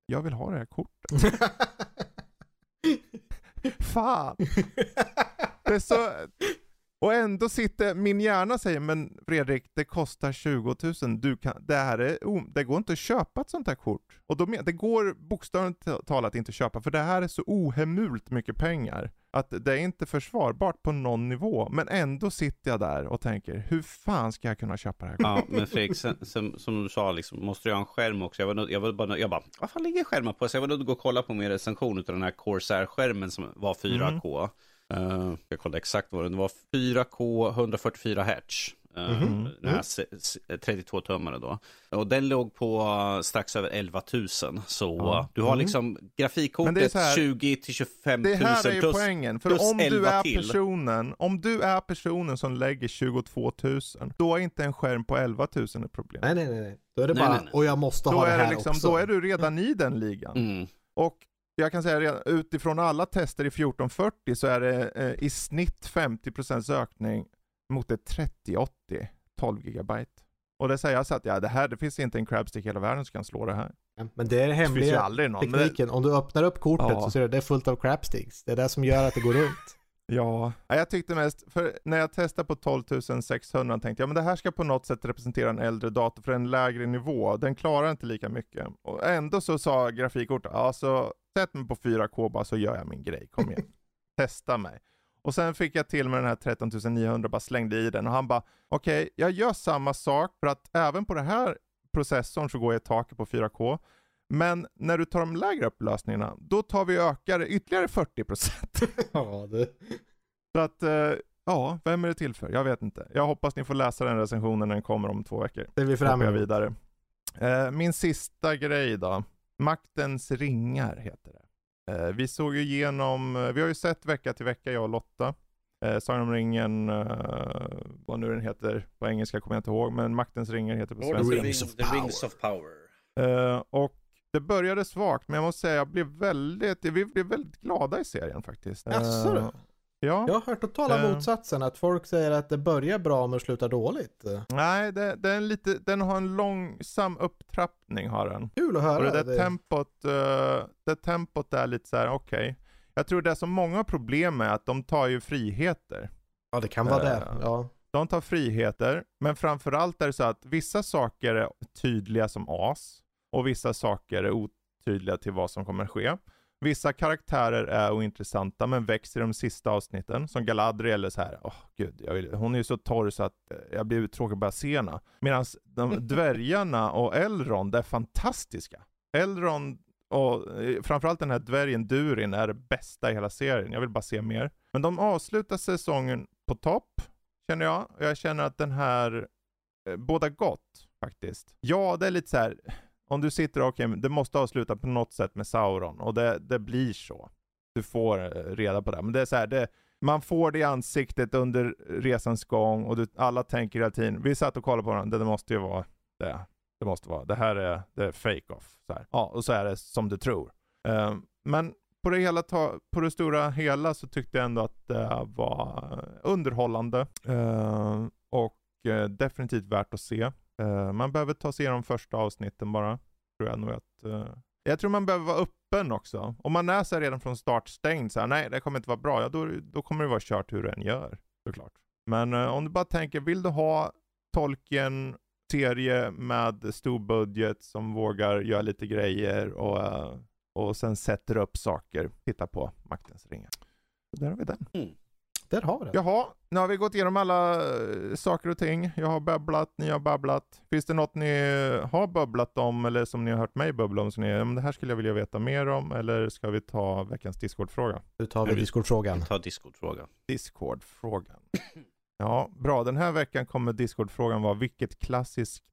jag vill ha det här kortet. Fan! Det är så, och ändå sitter min hjärna säger, men Fredrik, det kostar 20 000. Du kan, det, här är, det går inte att köpa ett sånt här kort. Och då, det går bokstavligt talat inte att köpa, för det här är så ohemult mycket pengar. Att det är inte försvarbart på någon nivå. Men ändå sitter jag där och tänker, hur fan ska jag kunna köpa det här? Ja, men Fredrik, sen, som, som, du sa, liksom, måste jag ha en skärm också? Jag, var, jag, var bara, jag bara, vad fan ligger skärmar på? Så jag var nöjd att gå och kolla på min recension av den här Corsair-skärmen som var 4K. Mm. Uh, jag kollade exakt vad det var. 4K 144 Hz. Uh, mm -hmm. Den här 32 tummare då. Och den låg på uh, strax över 11 000. Så ja. du har mm. liksom grafikkortet här, 20 till 25 000 Det här är ju plus, poängen. För om du är till. personen, om du är personen som lägger 22 000, då är inte en skärm på 11 000 ett problem. Nej, nej, nej. Då är det nej, bara, nej, nej. och jag måste då ha det här liksom, också. Då är du redan i den ligan. Mm. Och jag kan säga redan utifrån alla tester i 1440 så är det eh, i snitt 50% ökning mot ett 3080 12 GB. Och det säger jag så att ja, det här, det finns inte en crabstick i hela världen som kan slå det här. Men det är det hemliga någon, tekniken. Det... Om du öppnar upp kortet ja. så ser du att det är fullt av crabsticks. Det är det som gör att det går runt. Ja, jag tyckte mest, för när jag testade på 12 600 tänkte jag men det här ska på något sätt representera en äldre dator för en lägre nivå. Den klarar inte lika mycket. Och ändå så sa grafikkortet, alltså sätt mig på 4K bara så gör jag min grej, kom igen. Testa mig. Och sen fick jag till med den här 13 900, bara slängde i den och han bara, okej, okay, jag gör samma sak för att även på den här processorn så går jag i taket på 4K. Men när du tar de lägre upplösningarna, då tar vi och ökar ytterligare 40%. ja, det... Så att, eh, ja, vem är det till för? Jag vet inte. Jag hoppas ni får läsa den recensionen när den kommer om två veckor. Det vi fram emot. vidare. Eh, min sista grej då. Maktens ringar heter det. Eh, vi såg ju igenom, eh, vi har ju sett vecka till vecka jag och Lotta. Eh, Sagan om ringen, eh, vad nu den heter på engelska kommer jag inte ihåg, men Maktens ringar heter på svenska. The Rings of Power. Rings of power. Eh, och det började svagt, men jag måste säga jag blev väldigt, vi blev väldigt glada i serien faktiskt. Jaså uh, Ja. Jag har hört totala Eh. motsatsen, att folk säger att det börjar bra men slutar dåligt. Nej, det, det är lite, den har en långsam upptrappning har den. Kul att Och höra. det där det. tempot, eh, det tempot är lite så här: okej. Jag tror det som många har problem med är att de tar ju friheter. Ja, det kan vara det. Eh, Ja. De tar friheter, men framförallt är det så att vissa saker är tydliga som as och vissa saker är otydliga till vad som kommer ske. Vissa karaktärer är ointressanta men växer i de sista avsnitten. Som Galadriel är så här, åh gud, vill, hon är ju så torr så att eh, jag blir uttråkad bara se henne. Medan dvärgarna och Elrond är fantastiska. Elrond och eh, framförallt den här dvärgen Durin är det bästa i hela serien. Jag vill bara se mer. Men de avslutar säsongen på topp, känner jag. Och jag känner att den här eh, båda gott faktiskt. Ja, det är lite så här. Om du sitter och, okay, det måste avsluta på något sätt med Sauron och det, det blir så. Du får eh, reda på det. Men det är så här, det, man får det i ansiktet under resans gång och du, alla tänker hela tiden, vi satt och kollade på den, det, det måste ju vara det. Det måste vara, det här är, det är fake-off. Så här. Ja, och så är det som du tror. Eh, men på det, hela ta, på det stora hela så tyckte jag ändå att det var underhållande ehm, eh, och definitivt värt att se. Uh, man behöver ta sig igenom första avsnitten bara. Tror jag nog att... uh, jag tror man behöver vara öppen också. Om man är så redan från start stängd så här, nej det kommer inte vara bra, ja då, då kommer det vara kört hur du än gör. Såklart. Men uh, om du bara tänker, vill du ha Tolkien serie med stor budget som vågar göra lite grejer och, och sen sätter upp saker. Titta på Maktens ringar. Så där har vi den. Mm. Där har vi det. Jaha, nu har vi gått igenom alla eh, saker och ting. Jag har babblat, ni har babblat. Finns det något ni har babblat om eller som ni har hört mig babbla om? Så ni, "Ja, men det här skulle jag vilja veta mer om eller ska vi ta veckans Discord-fråga? Nu tar vi Discord-frågan. Ta Discord-frågan. Discord-frågan. Ja, bra. Den här veckan kommer Discord-frågan vara vilket klassiskt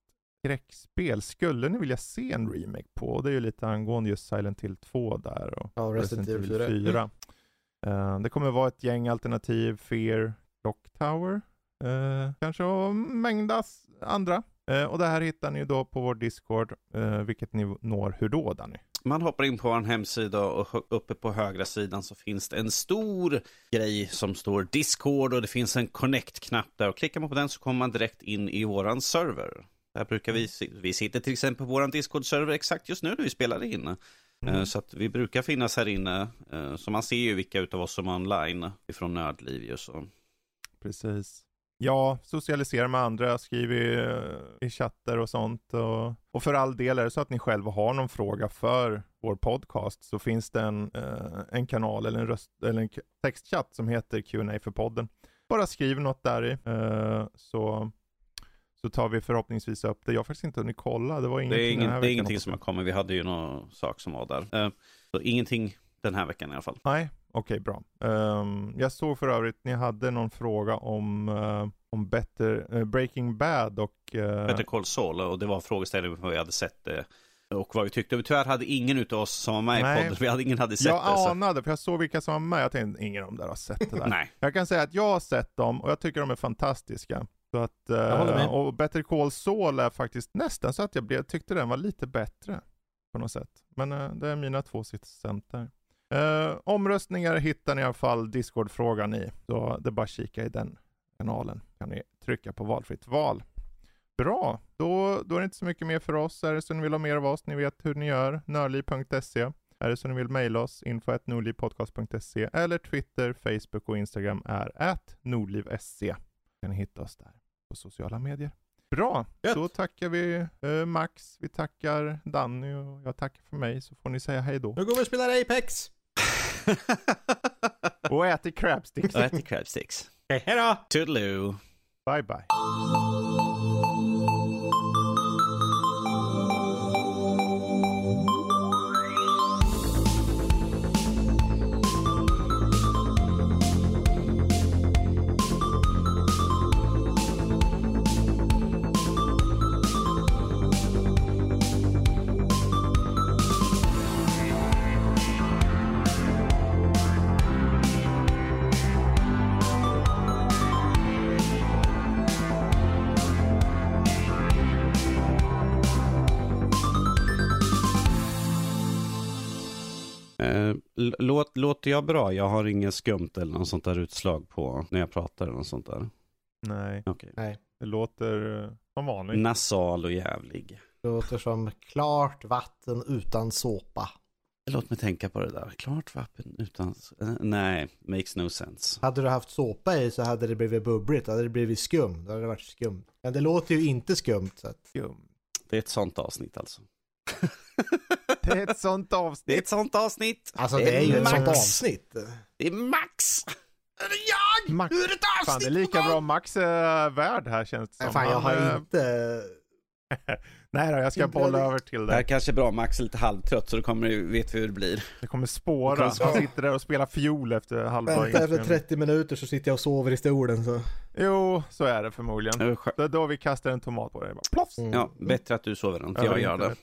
skräckspel skulle ni vilja se en remake på? Och det är ju lite angående just Silent Hill 2 där och Ja, Resident Evil 4. 4. Eh, det kommer vara ett gäng alternativ, Fear, Clock Tower, eh, kanske och mängdas andra. Eh, och det här hittar ni då på vår Discord, vilket ni når hur då Danny? Man hoppar in på vår hemsida och uppe på högra sidan så finns det en stor grej som står Discord och det finns en Connect-knapp där och klickar man på den så kommer man direkt in i våran server. Där brukar vi, vi sitter till exempel på våran Discord-server exakt just nu när vi spelar in. Eh, Så att vi brukar finnas här inne. eh, Så man ser ju vilka utav oss som är online ifrån Nördliv ju så. Precis. Ja, socialisera med andra, skriv i, i chatter och sånt. Och, och för all del är det så att ni själva har någon fråga för vår podcast så finns det en, eh, en kanal eller en, röst, eller en textchatt som heter Q&A för podden. Bara skriv något där i eh, så, så tar vi förhoppningsvis upp det. Jag har faktiskt inte hunnit kolla. Det var Det ingenting är, den ingen, det är ingenting som har jag. kommit. Vi hade ju någon sak som var där. Eh, Så ingenting den här veckan i alla fall. Nej, okej bra. Ehm, jag såg för övrigt, ni hade någon fråga om, eh, om better, eh, Breaking Bad och... eh, Better Call Saul och det var frågeställningen på vad vi hade sett det. Och vad vi tyckte. Tyvärr hade ingen utav oss som var med i Nej. podden, vi hade ingen hade sett jag det. Så. anade, för jag såg vilka som var med. Jag tänkte, ingen av dem där har sett det där. Nej, Jag kan säga att jag har sett dem och jag tycker de är fantastiska. Så att, eh, och Better Call Saul är faktiskt nästan så att jag blev, tyckte den var lite bättre. På något sätt. Men eh, det är mina två center. Uh, omröstningar hittar ni i alla fall Discord-frågan i. Så det är bara att kika i den kanalen. Kan ni trycka på valfritt val. Bra, då, då är det inte så mycket mer för oss. Är det så ni vill ha mer av oss, ni vet hur ni gör. Nörli.se. Är det så ni vill mejla oss, info.nordlivpodcast.se eller Twitter, Facebook och Instagram är at nordliv.se. kan ni hitta oss där på sociala medier. Bra, Gött. då tackar vi eh, Max, vi tackar Danny och jag tackar för mig så får ni säga hej då. Nu går vi och spelar Apex. Och äter crabsticks. och äter crabsticks. Okej, hejdå! Toodaloo. Bye bye. Låt, låter jag bra? Jag har inget skumt eller något sånt där utslag på när jag pratar eller något sånt där. Nej, Okay. Nej. det låter uh, som vanligt. Nasal och jävlig. Det låter som klart vatten utan såpa. Låt mig tänka på det där. Klart vatten utan... eh, nej, makes no sense. Hade du haft såpa i så hade det blivit bubbligt, hade det blivit skum, då hade det varit skumt. Men det låter ju inte skumt. Så att... Skum. Det är ett sånt avsnitt alltså. Det är ett sånt avsnitt. Det är ett sånt avsnitt. Alltså det är ju ett sånt avsnitt. Det är Max! Är det jag? Max. Hur är ett avsnitt Fan, det är lika bra Max är värd här känns det som. Fan jag har eh, inte... Nej då, jag ska Inte bolla jag- över till Det här dig. kanske är bra. Max är lite halvtrött så då kommer vi, vet vi hur det blir. Det kommer spåra. Han sitter där och spelar fiol efter halva Vänta efter inspelningen. 30 minuter så sitter jag och sover i stolen så. Jo, så är det förmodligen. Det är då vi kastar en tomat på dig. Bara, plofs! Mm. Ja, bättre att du sover än att Över jag gör det.